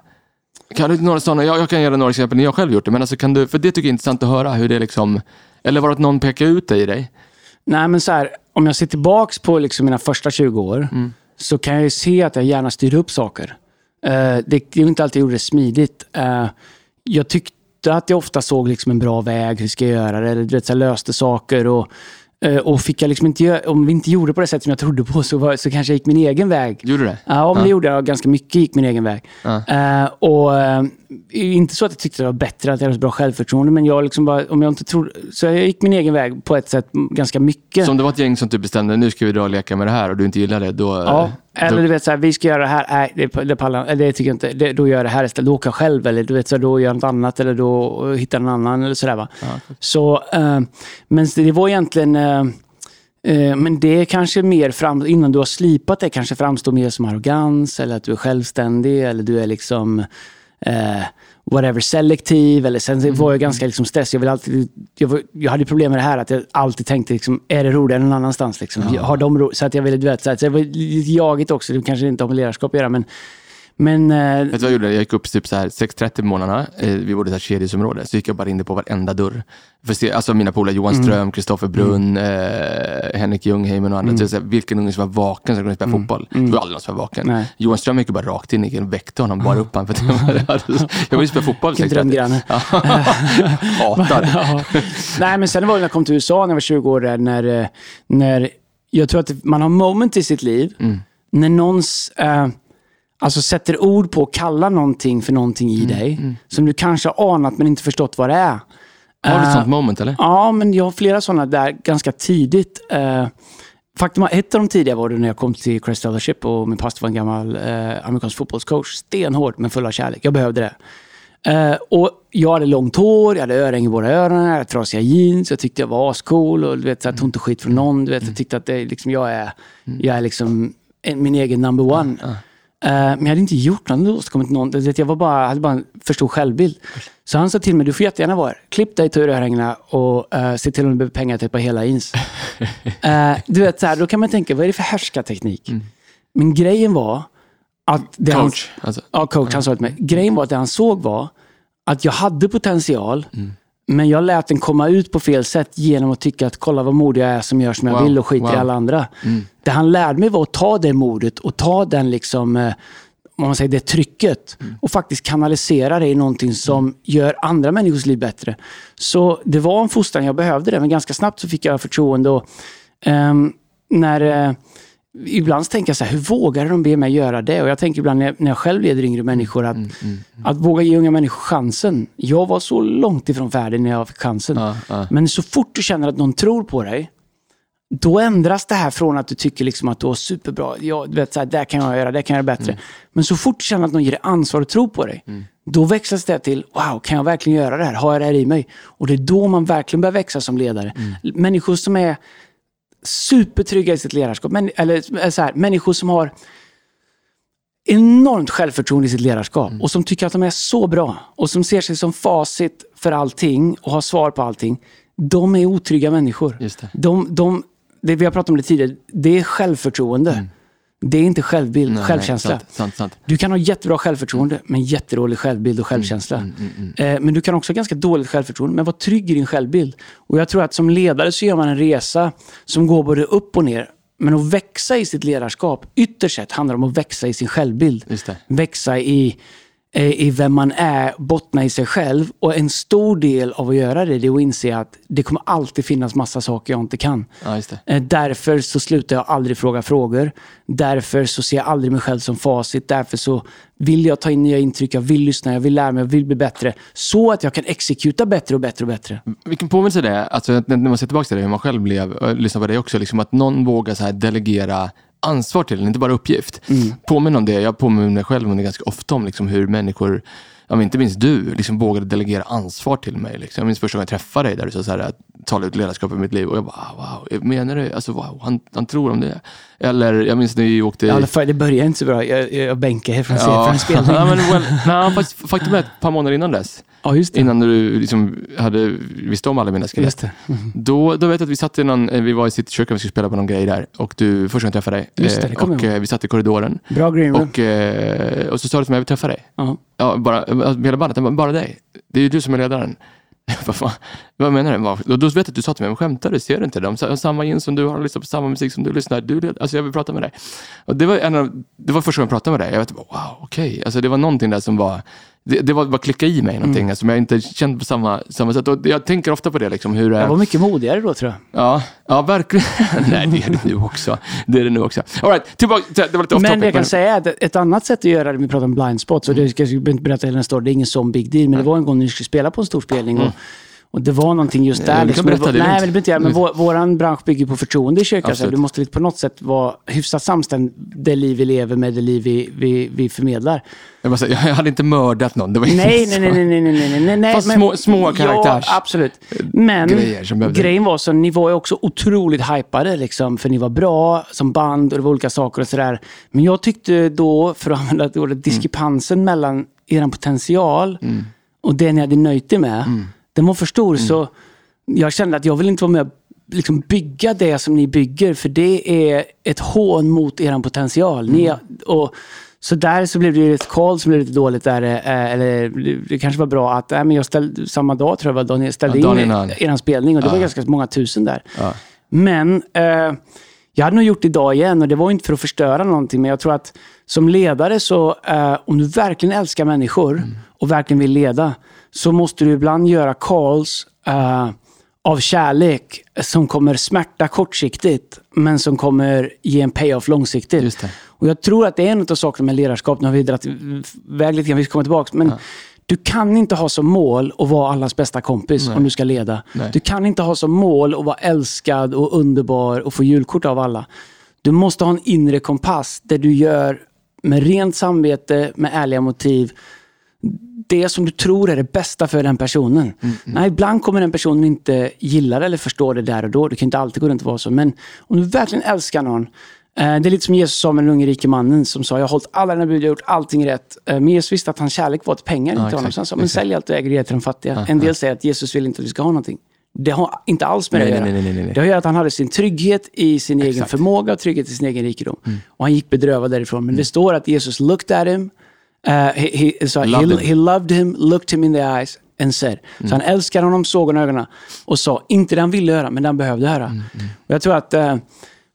Kan du några sådana, jag, jag kan göra några exempel när jag själv gjort det, men alltså kan du, för det tycker jag är intressant att höra hur det liksom, eller var det att någon pekade ut dig i dig? Nej, men så här, om jag ser tillbaks på liksom mina första 20 år så kan jag ju se att jag gärna styr upp saker. Eh, det, det är inte alltid jag gjorde det smidigt. Eh, jag tyckte att jag ofta såg liksom en bra väg, hur ska jag göra det? Eller, du vet, så jag löste saker. Och, eh, och fick jag liksom inte, om vi inte gjorde på det sätt som jag trodde på så, var, så kanske jag gick min egen väg. Gjorde du det? Ja, men det gjorde jag ganska mycket. gick min egen väg. Ja. Och Inte så att jag tyckte det var bättre, att jag hade så bra självförtroende, men jag liksom bara, om jag inte trodde... Så jag gick min egen väg på ett sätt ganska mycket. Så om det var ett gäng som typ bestämde, nu ska vi dra och leka med det här och du inte gillade det, då... Ja, eller du vet så här, vi ska göra det här, nej det, det, pallar, det tycker jag inte, det, då gör jag det här istället, då åker jag själv eller du vet så här, då gör jag något annat eller då hittar någon annan eller sådär va. Så, eh, men det var egentligen, eh, eh, men det är kanske mer fram, innan du har slipat det kanske framstår mer som arrogans eller att du är självständig eller du är liksom eh, whatever, selektiv. Eller sen var jag ganska liksom stressad. Jag, vill alltid, jag, var, jag hade problem med det här att jag alltid tänkte, liksom, är det roligare någon annanstans? Liksom? Har de ro, så att jag ville, du vet, så att det var lite jagigt också. Det kanske inte har med ledarskap att göra, men, men eh, Vet du vad jag gjorde? Jag gick upp typ så här 6.30 på morgnarna. Eh, Vi bodde i ett kedjesområde. Så gick jag bara in på varenda dörr. För se, alltså mina polare Johan Mm. Ström, Kristoffer Brunn, eh, Henrik Ljungheimen och andra. Så jag säga, vilken unge som var vaken som kunde spela fotboll. Det var aldrig någon som var vaken. Mm. Nej. Johan Ström gick bara rakt in. Jag väckte honom, bara upp honom. För att jag, hade- jag ville spela fotboll vid Vilken 6.30. drömgranne. Ja. Hatar. Ja. Nej, men sen var det när jag kom till USA när jag var 20 år, där, när, eh, när jag tror att man har moment i sitt liv när någons eh, alltså sätter ord på och kallar någonting för någonting i dig som du kanske har anat men inte förstått vad det är. Har du ett Eh, sånt moment eller? Ja, men jag har flera sådana där ganska tidigt. Eh, faktum är, ett av de tidiga var det när jag kom till Christ Fellowship och min pastor var en gammal eh, amerikansk fotbollscoach. Stenhård men full av kärlek. Jag behövde det. Eh, och jag hade långt hår, jag hade öring i båda öronen, jag hade trasiga jeans, jag tyckte jag var ascool och du vet, så jag tog inte skit från någon. Du vet, jag tyckte att det, liksom, jag är, jag är liksom min egen number one. Eh, men jag hade inte gjort något, åstadkommit vet, Jag var bara, hade bara en för stor självbild. Så han sa till mig, du får jättegärna vara här. Klipp dig, ta ur örhängena och uh, se till om du behöver pengar till på hela ins. Eh, du vet, så här, då kan man tänka, vad är det för härskarteknik? Men grejen var att... Det han- Coach. Alltså. Ja, coach. Han sa till mig. Grejen var att det han såg var att jag hade potential, Mm. Men jag lät den komma ut på fel sätt genom att tycka att kolla vad modig jag är som gör som jag Wow, vill och skiter i wow. alla andra. Det han lärde mig var att ta det modet och ta den liksom, eh, om man säger det trycket och faktiskt kanalisera det i någonting som gör andra människors liv bättre. Så det var en fostran, jag behövde det, men ganska snabbt så fick jag förtroende. Och, ehm, när... eh, Ibland tänker jag så här, hur vågar de be mig göra det? Och jag tänker ibland när jag, själv leder yngre människor att, att våga ge unga människor chansen. Jag var så långt ifrån färdig när jag fick chansen. Ja, ja. Men så fort du känner att någon tror på dig, då ändras det här från att du tycker liksom att du är superbra. Ja, du vet, så här, där kan jag göra, det kan jag göra bättre. Men så fort du känner att någon ger dig ansvar och tror på dig, då växlas det till, wow, kan jag verkligen göra det här? Har jag det här i mig? Och det är då man verkligen börjar växa som ledare. Människor som är supertrygga i sitt ledarskap, men, eller eller så här, människor som har enormt självförtroende i sitt ledarskap och som tycker att de är så bra och som ser sig som facit för allting och har svar på allting. De är otrygga människor. Just det. De, de, det vi har pratat om det tidigare, det är självförtroende. Det är inte självbild, Nej, självkänsla. sant, sant, sant. Du kan ha jättebra självförtroende, men jättedålig självbild och självkänsla. Mm, Eh, Men du kan också ha ganska dåligt självförtroende, men var trygg i din självbild. Och jag tror att som ledare så gör man en resa som går både upp och ner. Men att växa i sitt ledarskap, ytterst sett, handlar om att växa i sin självbild. Växa i, i vem man är, bottna i sig själv. Och en stor del av att göra det, det är att inse att det kommer alltid finnas massa saker jag inte kan. Ja. Eh, Därför så slutar jag aldrig fråga frågor. Därför så ser jag aldrig mig själv som facit. Därför så vill jag ta in nya intryck, jag vill lyssna, jag vill lära mig, jag vill bli bättre. Så att jag kan exekuta bättre och bättre och bättre. Vilken påminnelse det är, alltså, att när man ser tillbaka till det, hur man själv blev, och lyssnar på dig också, liksom, att någon vågar så här delegera ansvar till en, inte bara uppgift. Mm. Påminn om det, jag påminner mig själv om det ganska ofta om liksom, hur människor, ja, inte minst du, liksom, vågade delegera ansvar till mig. Liksom. Jag minns första gången jag träffade dig där du sa så här, att tala ut ledarskap i mitt liv och jag bara, "Ah, wow, menar du? Alltså, wow, han, han tror om det. Eller jag minns när vi åkte... I fall, det börjar inte så bra. Jag, jag bänkar här från, ja. från en spelning. ja, men, well, faktum är att ett par månader innan dess, ja, innan du liksom hade visste om alla mina skelett. Mm. Då, då vet jag att vi satt i någon, eh, vi var i sitt kök och vi skulle spela på någon grej där. Och du, första gången jag träffade dig. Just det, det eh, och jag eh, vi satt i korridoren. Bra green room. Och, och så sa du till mig, jag vill träffa dig. Ja. Ja, bara, eh, hela bandet, bara dig. Det är ju du som är ledaren. Vad fan? Vad menar du? Och då vet jag att du sa till mig, men skämtar du? Ser du inte? De har samma jeans som du har, lyssnar på samma musik som du lyssnar. Du alltså jag vill prata med dig. Och det var, en av, det var första gången jag pratade med dig. Jag vet, typ, wow, okej. Alltså det var någonting där som var, det, det var bara klicka i mig någonting Mm. som jag inte kände på samma, samma sätt. Och jag tänker ofta på det, liksom, hur det Jag var mycket modigare då tror jag. Ja, ja verkligen. Nej, det är det nu också. Det är det nu också. All right, tillbaka, det var lite off Men det jag kan säga att ett annat sätt att göra det, vi pratar om blind spots, och det ska jag inte berätta hela den storyn, det är ingen sån big deal, men det var en gång när vi skulle spela på en stor spelning och, och det var någonting just där. liksom, berätta, nej, men det behöver inte men vår, våran bransch bygger på förtroende i kyrkan. Så du måste lite på något sätt vara hyfsat samstämd, det liv vi lever med, det liv vi, vi, vi förmedlar. Jag, säger, jag hade inte mördat någon. Det var Nej, nej, nej, nej, nej, nej, nej, nej. Fast men- små- små karaktärs- Ja, absolut. Men grejer grejen var så, ni var ju också otroligt hypade liksom, för ni var bra som band och det var olika saker och sådär. Men jag tyckte då, för att använda ett ord, att diskrepansen mellan er potential och det ni hade nöjt er med, den var för stor. Så jag kände att jag vill inte vara med och liksom bygga det som ni bygger, för det är ett hån mot er potential. Ni, och, så där så blev det ju ett call som blev lite dåligt där. eh, Eller det kanske var bra att, äh, men jag ställde, samma dag tror jag var jag ställde Ja, in er spelning och det var ganska många tusen där. Ja. Men eh, jag hade nog gjort det idag igen och det var inte för att förstöra någonting. Men jag tror att som ledare så, eh, om du verkligen älskar människor och verkligen vill leda, så måste du ibland göra calls eh, av kärlek som kommer smärta kortsiktigt, men som kommer ge en payoff långsiktigt. Och jag tror att det är en av sakerna med ledarskap, nu har vi dragit iväg lite grann, vi ska komma tillbaka, men du kan inte ha som mål att vara allas bästa kompis om du ska leda. Nej. Du kan inte ha som mål att vara älskad och underbar och få julkort av alla. Du måste ha en inre kompass där du gör med rent samvete, med ärliga motiv, det som du tror är det bästa för den personen. Nej, ibland kommer den personen inte gilla det eller förstå det där och då. Det kan inte alltid gå runt och vara så. Men om du verkligen älskar någon. Eh, det är lite som Jesus sa med den unge rike mannen som sa, jag har hållit alla dina bud, jag har gjort allting rätt. Eh, men Jesus visste att hans kärlek var till pengar, inte exakt, honom. Så han sa, men sälj allt du äger och ge till de fattiga. en del säger att Jesus vill inte att du ska ha någonting. Det har inte alls med Nej, det att göra. nej, nej. Det har att göra att han hade sin trygghet i sin egen Exakt. förmåga och trygghet i sin egen rikedom. Mm. Och han gick bedrövad därifrån. Men det står att Jesus looked at him, uh, he, he, so Loved he, him. he loved him, looked him in the eyes and said. Så han älskade honom, såg honom i ögonen och sa, inte det han ville höra, men det han behövde höra. Och jag tror att eh,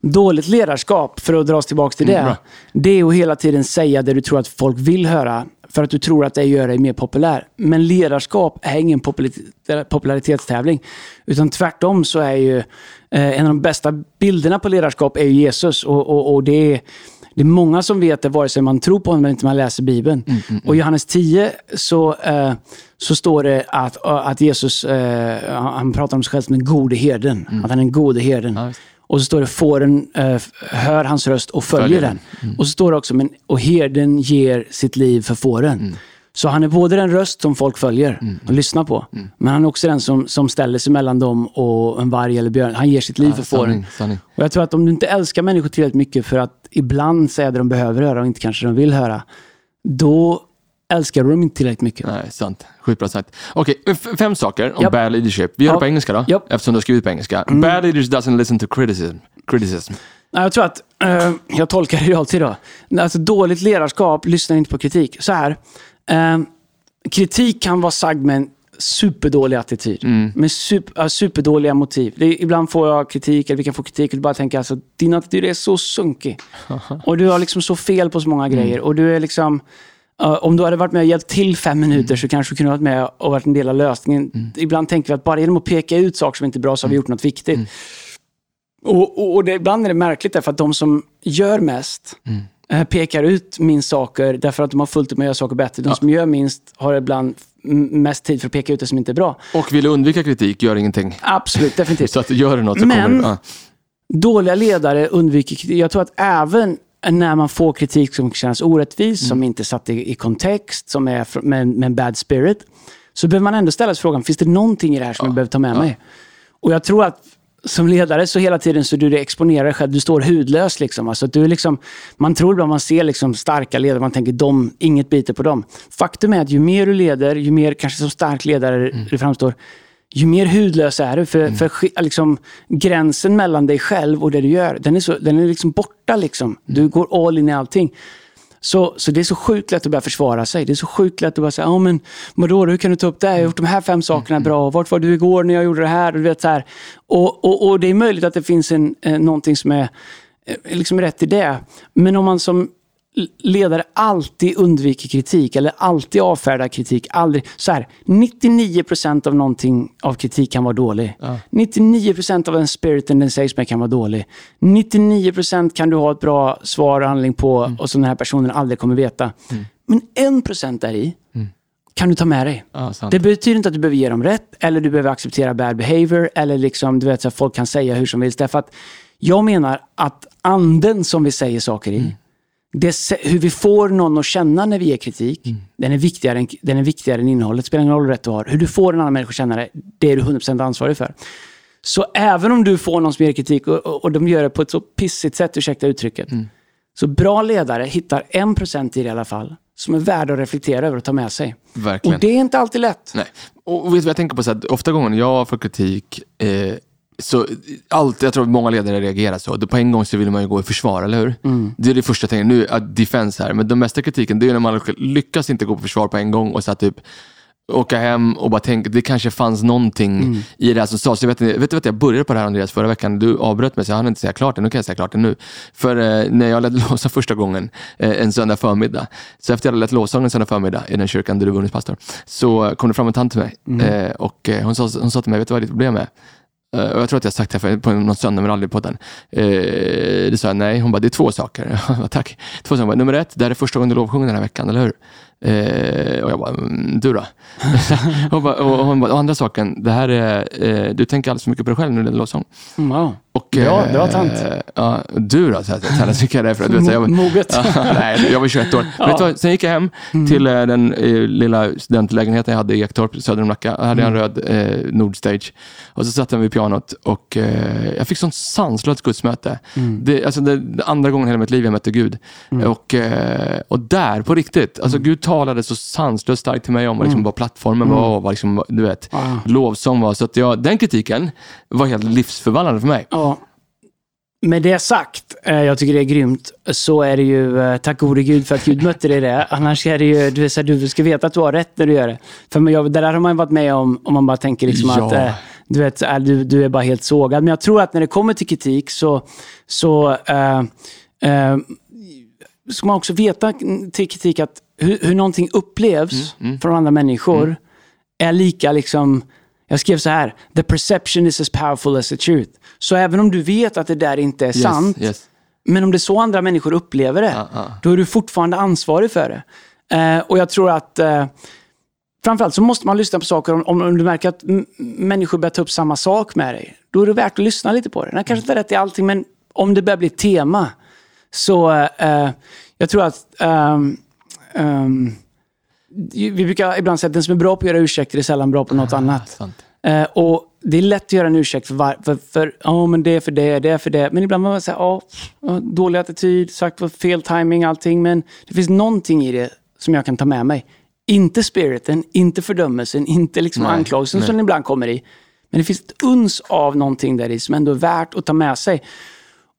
dåligt ledarskap, för att dra oss tillbaka till det, bra. det är att hela tiden säga det du tror att folk vill höra, för att du tror att det gör dig mer populär. Men ledarskap är ingen popularitet- popularitetstävling, utan tvärtom så är ju eh, en av de bästa bilderna på ledarskap är Jesus. Och, och, och det är det är många som vet det, vare sig man tror på honom eller inte man läser Bibeln. Och i Johannes 10 så, eh, så står det att, att Jesus, eh, han pratar om sig själv som den gode herden. Att han är den gode herden. Ja, och så står det, fåren eh, hör hans röst och följer, Följer den. den. Och så står det också, men, och herden ger sitt liv för fåren. Så han är både den röst som folk följer och lyssnar på, men han är också den som, som ställer sig mellan dem och en varg eller björn. Han ger sitt liv för fåren. Och jag tror att om du inte älskar människor tillräckligt mycket för att ibland säga det de behöver höra och inte kanske de vill höra, då älskar du dem inte tillräckligt mycket. Nej, sant. Sjukt bra sagt. Okej, f- fem saker om Japp. bad leadership. Vi gör det Ja. på engelska då, Japp. eftersom du har skrivit på engelska. Bad leaders doesn't listen to criticism. criticism. Nej, Jag tror att eh, jag tolkar det alltid då. Alltså dåligt ledarskap lyssnar inte på kritik. Så här. Eh, kritik kan vara sagd med en superdålig attityd. Med super, superdåliga motiv. Det ibland får jag kritik, eller vi kan få kritik, och du bara tänker alltså, din attityd är så sunkig. och du har liksom så fel på så många grejer. Och du är liksom... ja, om du hade varit med och hjälpt till fem minuter så kanske du kunde ha varit med och varit en del av lösningen. Ibland tänker vi att bara genom att peka ut saker som inte är bra så har vi gjort något viktigt. Och, och, och det, ibland är det märkligt därför att de som gör mest eh, pekar ut minst saker därför att de har fullt upp med att göra saker bättre. De som gör minst har ibland mest tid för att peka ut det som inte är bra. Och vill undvika kritik, gör ingenting. Absolut, definitivt. Så att gör du något så Men- kommer det... Ja. Dåliga ledare undviker kritik. Jag tror att även när man får kritik som känns orättvis, som inte är satt i, i kontext, som är med, med en bad spirit, så behöver man ändå ställa sig frågan, finns det någonting i det här som jag behöver ta med mig? Och jag tror att som ledare så hela tiden så du det exponerar dig själv, du står hudlös. Liksom. Alltså, du liksom, man tror ibland man ser liksom starka ledare, man tänker de, inget biter på dem. Faktum är att ju mer du leder, ju mer kanske som stark ledare du framstår, ju mer hudlös är du. För, för sk- liksom, gränsen mellan dig själv och det du gör, den är, så, den är liksom borta. Liksom. Du går all in i allting. Så, så det är så sjukt lätt att börja försvara sig. Det är så sjukt lätt att bara säga, ja men vadå, hur kan du ta upp det? här? Jag har gjort de här fem sakerna bra. Vart var du igår när jag gjorde det här? Och, du vet, så här. Och, och, och det är möjligt att det finns en, eh, någonting som är eh, liksom rätt i det. Men om man som ledare alltid undviker kritik eller alltid avfärdar kritik. Aldrig, så här, 99% av någonting av kritik kan vara dålig. 99% av den spiriten den sägs med kan vara dålig. 99% kan du ha ett bra svar och handling på och som den här personen aldrig kommer veta. Men 1% där i kan du ta med dig. Ja. Det betyder inte att du behöver ge dem rätt eller du behöver acceptera bad behavior eller liksom, du vet, så att folk kan säga hur som helst. Därför att jag menar att anden som vi säger saker i, det, hur vi får någon att känna när vi ger kritik, den, är viktigare än, den är viktigare än innehållet. Det spelar ingen roll rätt du har. Hur du får en annan människa att känna det, det är du 100% ansvarig för. Så även om du får någon som ger kritik och, och, och de gör det på ett så pissigt sätt, ursäkta uttrycket, så bra ledare hittar 1% i det i alla fall, som är värda att reflektera över och ta med sig. Verkligen. Och det är inte alltid lätt. Nej. Och vet du vad jag tänker på? Så att ofta gånger jag får kritik, eh, så allt, jag tror att många ledare reagerar så. På en gång så vill man ju gå i försvar, eller hur? Det är det första jag tänker. Nu är defense här, men den mesta kritiken det är när man lyckas inte gå på försvar på en gång och så att typ åka hem och bara tänka, det kanske fanns någonting i det här som sades. Jag vet, vet du vad jag började på det här Andreas förra veckan? Du avbröt mig så jag hann inte säga klart det. Nu kan jag säga klart det nu. För eh, när jag ledde lovsång första gången eh, en söndag förmiddag, så efter jag hade lett lovsång en söndag förmiddag i den kyrkan där du var ungdomspastor, så kom det fram en tant till mig eh, och eh, hon, sa, hon sa till mig, vet du vad ditt problem är? Eh, och jag tror att jag har sagt det här på någon söndag, men aldrig på den. Eh, det sa jag nej. Hon bara, det är två saker. Jag bara, Tack. Två saker. Nummer ett, det här är första gången du lovsjunger den här veckan, eller hur? Eh, och jag bara, mm, du då? hon bara, och hon bara, och andra saken, det här är, eh, du tänker alldeles för mycket på dig själv när du leder lovsång. Mm, wow. Och, Bra, eh, bra tant. Ja, du då? Jag, jag jag det är för att, du vet, jag, Mo- moget. Ja, nej, jag var 21 år. Vet du vad, sen gick jag hem till eh, den eh, lilla studentlägenheten jag hade i Ektorp, söder om Nacka. Jag hade en röd eh, Nordstage. Och så satt jag vid pianot och eh, jag fick sånt sanslöst gudsmöte. Det, alltså, det, det andra gången i hela mitt liv jag mötte Gud. Och, eh, och där, på riktigt, alltså, Gud talade så sanslöst starkt till mig om liksom, vad plattformen var och vad, liksom, du vet, Ah. lovsång var. Så att jag, den kritiken var helt livsförvandlande för mig. Ja. Med det sagt, eh, jag tycker det är grymt, så är det ju, eh, tack gode gud för att Gud mötte dig det. Annars är det ju, du, så här, du ska veta att du har rätt när du gör det. För jag, det där har man varit med om, om man bara tänker liksom Ja. att eh, du, vet, äh, du, du är bara helt sågad. Men jag tror att när det kommer till kritik så, så eh, eh, ska man också veta till kritik att hur, hur någonting upplevs från andra människor är lika liksom jag skrev så här, the perception is as powerful as the truth. Så även om du vet att det där inte är sant, yes. men om det är så andra människor upplever det, Ja, ja. då är du fortfarande ansvarig för det. Eh, och jag tror att eh, framförallt så måste man lyssna på saker om, om, du märker att människor börjar ta upp samma sak med dig. Då är det värt att lyssna lite på det. Den kanske inte är rätt i allting, men om det börjar bli ett tema, så eh, jag tror att ehm, ehm, vi brukar ibland säga att den som är bra på att göra ursäkter är sällan bra på något annat. Sant. Eh, och det är lätt att göra en ursäkt för, var, för, ja, men det är för det, det är för det. Men ibland man säger, ja, ja, dålig attityd, sagt på fel timing, allting. Men det finns någonting i det som jag kan ta med mig. Inte spiriten, inte fördömelsen, inte liksom Nej, anklagelsen nej. som den ibland kommer i. Men det finns ett uns av någonting där i som ändå är värt att ta med sig.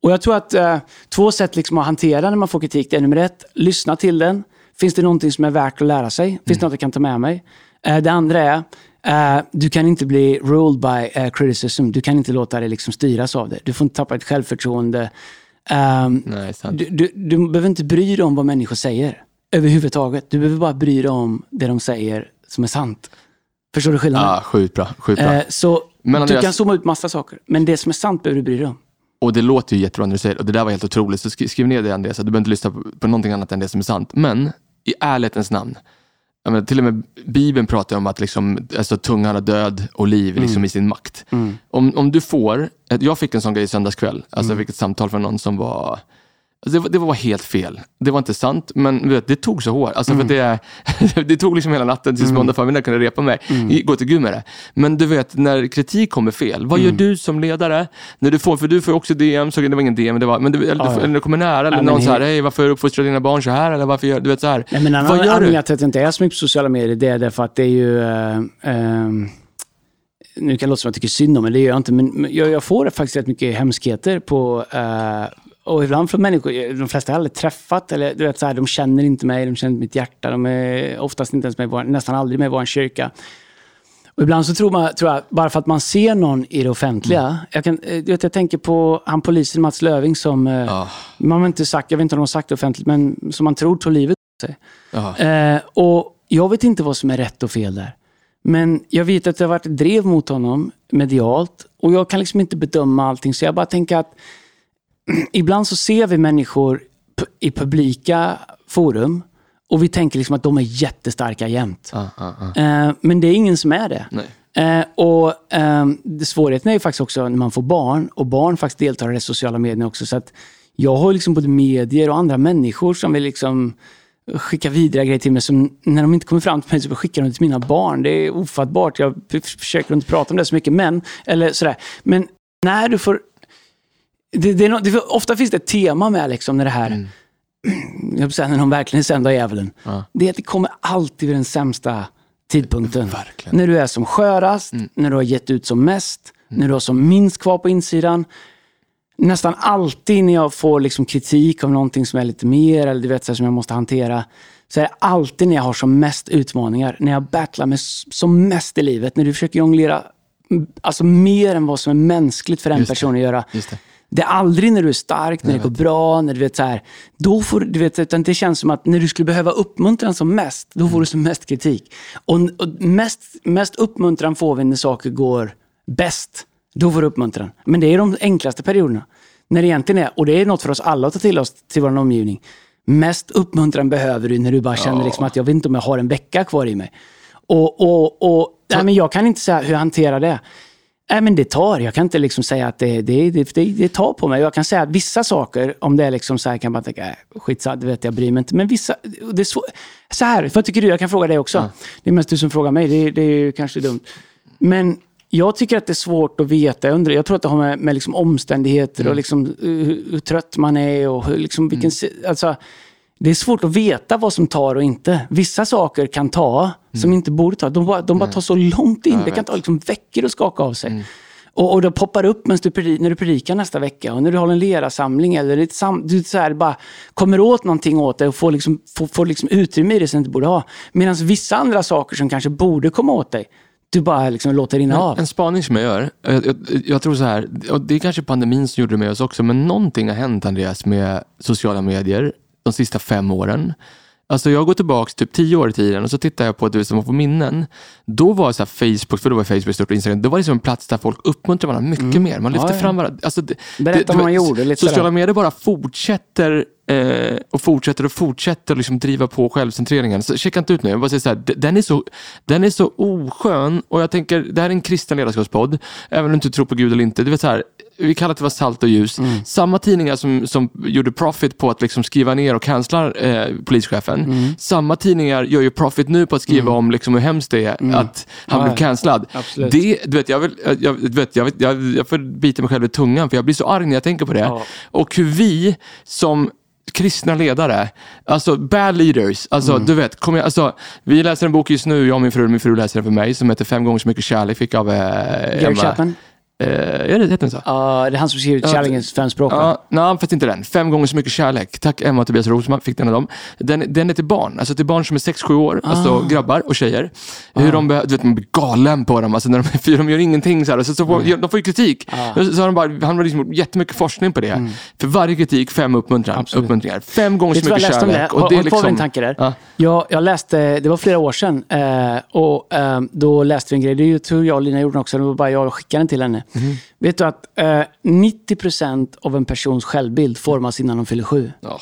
Och jag tror att eh, två sätt liksom att hantera när man får kritik, det är nummer ett, lyssna till den. Finns det någonting som är värt att lära sig? Finns det något jag kan ta med mig? Eh, det andra är, eh, du kan inte bli ruled by eh, criticism. Du kan inte låta dig liksom styras av det. Du får inte tappa ett självförtroende. Um, Nej, sant. du, du, du behöver inte bry dig om vad människor säger överhuvudtaget. Du behöver bara bry dig om det de säger som är sant. Förstår du skillnaden? Ja, sjukt bra. Sjukt bra. Eh, så Men du kan zooma ut massa saker, men det som är sant behöver du bry dig om. Och det låter ju jättebra när du säger det. Och det där var helt otroligt. Så skri- skriv ner det Andreas. Du behöver inte lyssna på, på någonting annat än det som är sant. Men i ärlighetens namn. Menar, till och med Bibeln pratar om att liksom, alltså, tungan har död och liv liksom, i sin makt. Om, om du får, jag fick en sån grej i söndags kväll. Alltså, Jag fick ett samtal från någon som var Alltså det, var, det var helt fel. Det var inte sant, men du vet, det tog så hårt. Alltså för att det, det tog liksom hela natten tills måndag förmiddag kunde repa mig. Gå till Gud med det. Men du vet, när kritik kommer fel, vad gör du som ledare? När du får, för du får också DM, så det var ingen DM, det var, men du, eller, du, Ja, ja. eller det kommer nära, eller Ja, någon så här, he- hej varför uppfostrar dina barn så här? Eller varför gör du vet så här. Nej, men en vad gör du? att jag inte är så mycket på sociala medier, det är därför att det är ju... eh, ehm, nu kan det låta som att jag tycker synd om men det gör jag inte. Men jag, jag får faktiskt rätt mycket hemskheter på... eh, och ibland från människor, de flesta har jag aldrig träffat, eller du vet, så här, de känner inte mig, de känner inte mitt hjärta, de är oftast inte ens med, vår- nästan aldrig med i vår kyrka. Och ibland så tror man, tror jag, bara för att man ser någon i det offentliga. Mm. Jag, kan, eh, du vet, jag tänker på han polisen Mats Löving som, Ja. man har inte sagt, jag vet inte om de har sagt det offentligt, men som man tror tog livet av sig. Ja. Eh, och jag vet inte vad som är rätt och fel där. Men jag vet att det har varit drev mot honom medialt. Och jag kan liksom inte bedöma allting. Så jag bara tänker att ibland så ser vi människor i publika forum och vi tänker liksom att de är jättestarka jämt. Ja, ja, ja. Eh, men det är ingen som är det. Nej. Eh, och ehm, Svårigheten är ju faktiskt också när man får barn och barn faktiskt deltar i de sociala medierna också. Så att jag har liksom både medier och andra människor som vill liksom skicka vidare grejer till mig. Som när de inte kommer fram till mig så skickar de till mina barn. Det är ofattbart. Jag försöker inte prata om det så mycket, men, eller sådär. Men när du får... Det, det är nå- det, ofta finns det ett tema med liksom när det här, jag på att säga, när de verkligen är sända djävulen. Ja. Det är att det kommer alltid vid den sämsta tidpunkten. Verkligen. När du är som skörast, när du har gett ut som mest, när du har som minst kvar på insidan. Nästan alltid när jag får liksom kritik av någonting som är lite mer, eller du vet, så här, som jag måste hantera, så är det alltid när jag har som mest utmaningar. När jag battlar med som mest i livet. När du försöker jonglera mm, alltså mer än vad som är mänskligt för en person att göra. Just det. Det är aldrig när du är stark, när det går bra, när du vet så här. Då får du vet, utan det känns som att när du skulle behöva uppmuntran som mest, då får du som mest kritik. Och, och mest, mest uppmuntran får vi när saker går bäst. Då får du uppmuntran. Men det är de enklaste perioderna. När det egentligen är, och det är något för oss alla att ta till oss till vår omgivning. Mest uppmuntran behöver du när du bara känner liksom att jag vet inte om jag har en vecka kvar i mig. Och, och, och nej, men jag kan inte säga hur jag hanterar det. Nej, men det tar. Jag kan inte liksom säga att det, det, det, det, tar på mig. Jag kan säga att vissa saker, om det är liksom så här, kan man tänka, äh, skitsamma, det vet jag, bryr mig inte. Men vissa, det är svår, så här, vad tycker du? Jag kan fråga dig också. Det är mest du som frågar mig, det, det är ju kanske dumt. Men jag tycker att det är svårt att veta. Jag, undrar, jag tror att det har med, med liksom omständigheter och liksom, uh, hur, hur trött man är och hur, liksom, vilken... si- Alltså, det är svårt att veta vad som tar och inte. Vissa saker kan ta, som inte borde ta. De bara, de bara tar så långt in. det kan ta liksom veckor att skaka av sig. Och, och det poppar upp du, när du predikar nästa vecka och när du har en lerasamling eller ett sam, du så här bara kommer åt någonting åt dig och får, liksom, får, får liksom utrymme i det som du inte borde ha. Medan vissa andra saker som kanske borde komma åt dig, du bara liksom låter rinna av. En spaning som jag gör, jag, jag, jag tror så här, och det är kanske pandemin som gjorde det med oss också, men någonting har hänt Andreas med sociala medier de sista fem åren. Alltså jag går tillbaka typ tio år i tiden och så tittar jag på du som var på minnen. Då var så Facebook, för då var Facebook stort och Instagram, det var liksom en plats där folk uppmuntrade varandra mycket mer. Man lyfte Mm. Ja, ja. fram varandra. Alltså det, Berätta det- vad man gjorde, lite Sociala medier bara fortsätter eh, och fortsätter och fortsätter att liksom driva på självcentreringen. Så checka inte ut nu, jag bara säger så här, den, är så, den är så oskön och jag tänker, det här är en kristen ledarskapspodd, även om du inte tror på Gud eller inte. Du vet så här, vi kallar det för salt och ljus. Mm. Samma tidningar som, som gjorde profit på att liksom skriva ner och cancella eh, polischefen, Mm. samma tidningar gör ju profit nu på att skriva om liksom hur hemskt det är att han Mm. Ja, blev cancellad. Det, du vet, jag, vill, jag, vet, jag, vet, jag, jag får bita mig själv i tungan för jag blir så arg när jag tänker på det. Ja. Och hur vi som kristna ledare, alltså bad leaders, alltså Mm. du vet, kom igen, alltså, vi läser en bok just nu, jag och min fru, min fru läser den för mig, som heter Fem gånger så mycket kärlek, fick av eh, Gary. Chapman? Eh, är det, heter den så? Ja, det är han som skrivit Ja, Kärlekens fem språk. Ja, nej, fast inte den. Fem gånger så mycket kärlek. Tack Emma och Tobias Rosman, fick den av dem. Den, den är till barn, alltså till barn som är 6-7 år, alltså grabbar och tjejer. Hur de, be- du vet, man blir galen på dem, alltså när de, för de gör ingenting så här. Så, så får, De får ju kritik. Så, så har de bara, han har liksom gjort jättemycket forskning på det. För varje kritik, fem uppmuntran, uppmuntringar. Fem gånger så vad jag mycket läste om det? kärlek. Och, och, det är och liksom, en tanke där. Ja. Jag, jag läste, det var flera år sedan, eh, och eh, då läste vi en grej. Det är ju tur jag och Lina gjorde också, det var bara jag skickade den till henne. Mhm. Vet du att eh, 90% av en persons självbild formas innan de fyller sju? Ja.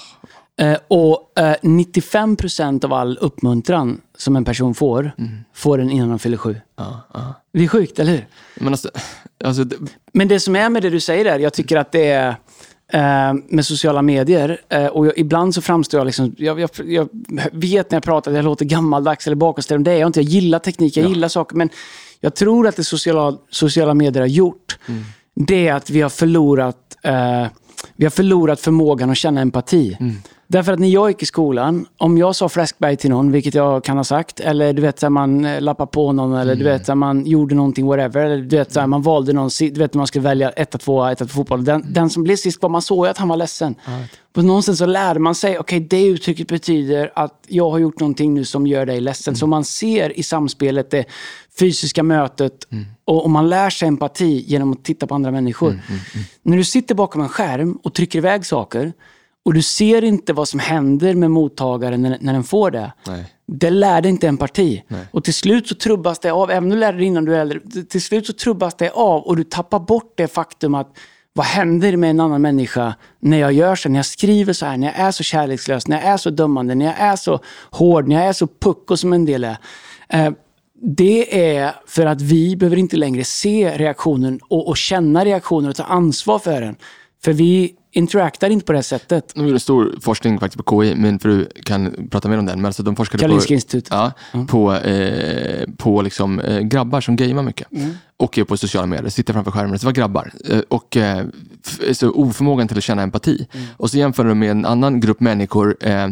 Eh, och eh, 95% av all uppmuntran som en person får, får den innan de fyller sju. Mm. Ja, ja. Det är sjukt, eller hur? Men alltså, alltså det, Men det som är med det du säger där, jag tycker att det är eh, med sociala medier, eh, och jag, ibland så framstår jag liksom, jag, jag, jag vet när jag pratar att jag låter gammaldags eller bakåtsträvande, det är jag inte. Jag gillar teknik, jag gillar saker, men jag tror att det sociala, sociala medier har gjort, det är att vi har förlorat eh, vi har förlorat förmågan att känna empati. Därför att när jag gick i skolan, om jag sa fläskberg till någon, vilket jag kan ha sagt, eller du vet, så här, man eh, lappade på någon, eller du vet, så här, man gjorde någonting, whatever, eller du vet, så här, man valde någon, du vet, man skulle välja 1 2 1 fotboll. Den, den som blev sist var, man såg ju att han var ledsen. På någonstans så lärde man sig, okej, det uttrycket betyder att jag har gjort någonting nu som gör dig ledsen. Så man ser i samspelet det fysiska mötet och, och man lär sig empati genom att titta på andra människor. När du sitter bakom en skärm och trycker iväg saker och du ser inte vad som händer med mottagaren när, när den får det. nej. Det lär dig inte empati. Och till slut så trubbas det av, även om du lärde dig innan du är äldre, till slut så trubbas det av och du tappar bort det faktum att vad händer med en annan människa när jag gör så, när jag skriver så här, när jag är så kärlekslös, när jag är så dömande, när jag är så hård, när jag är så pucko som en del är. Eh, det är för att vi behöver inte längre se reaktionen och, och känna reaktionen och ta ansvar för den. För vi interactar inte på det sättet. De gjorde stor forskning faktiskt på KI, min fru kan prata mer om den. Men alltså de forskade Karolinska på, institutet. ja, på, eh, på liksom, eh, grabbar som gamear mycket. Mm. Och är på sociala medier, sitter framför skärmen. Så var grabbar. Eh, och eh, så oförmågan till att känna empati. Mm. Och så jämförde de med en annan grupp människor. Eh,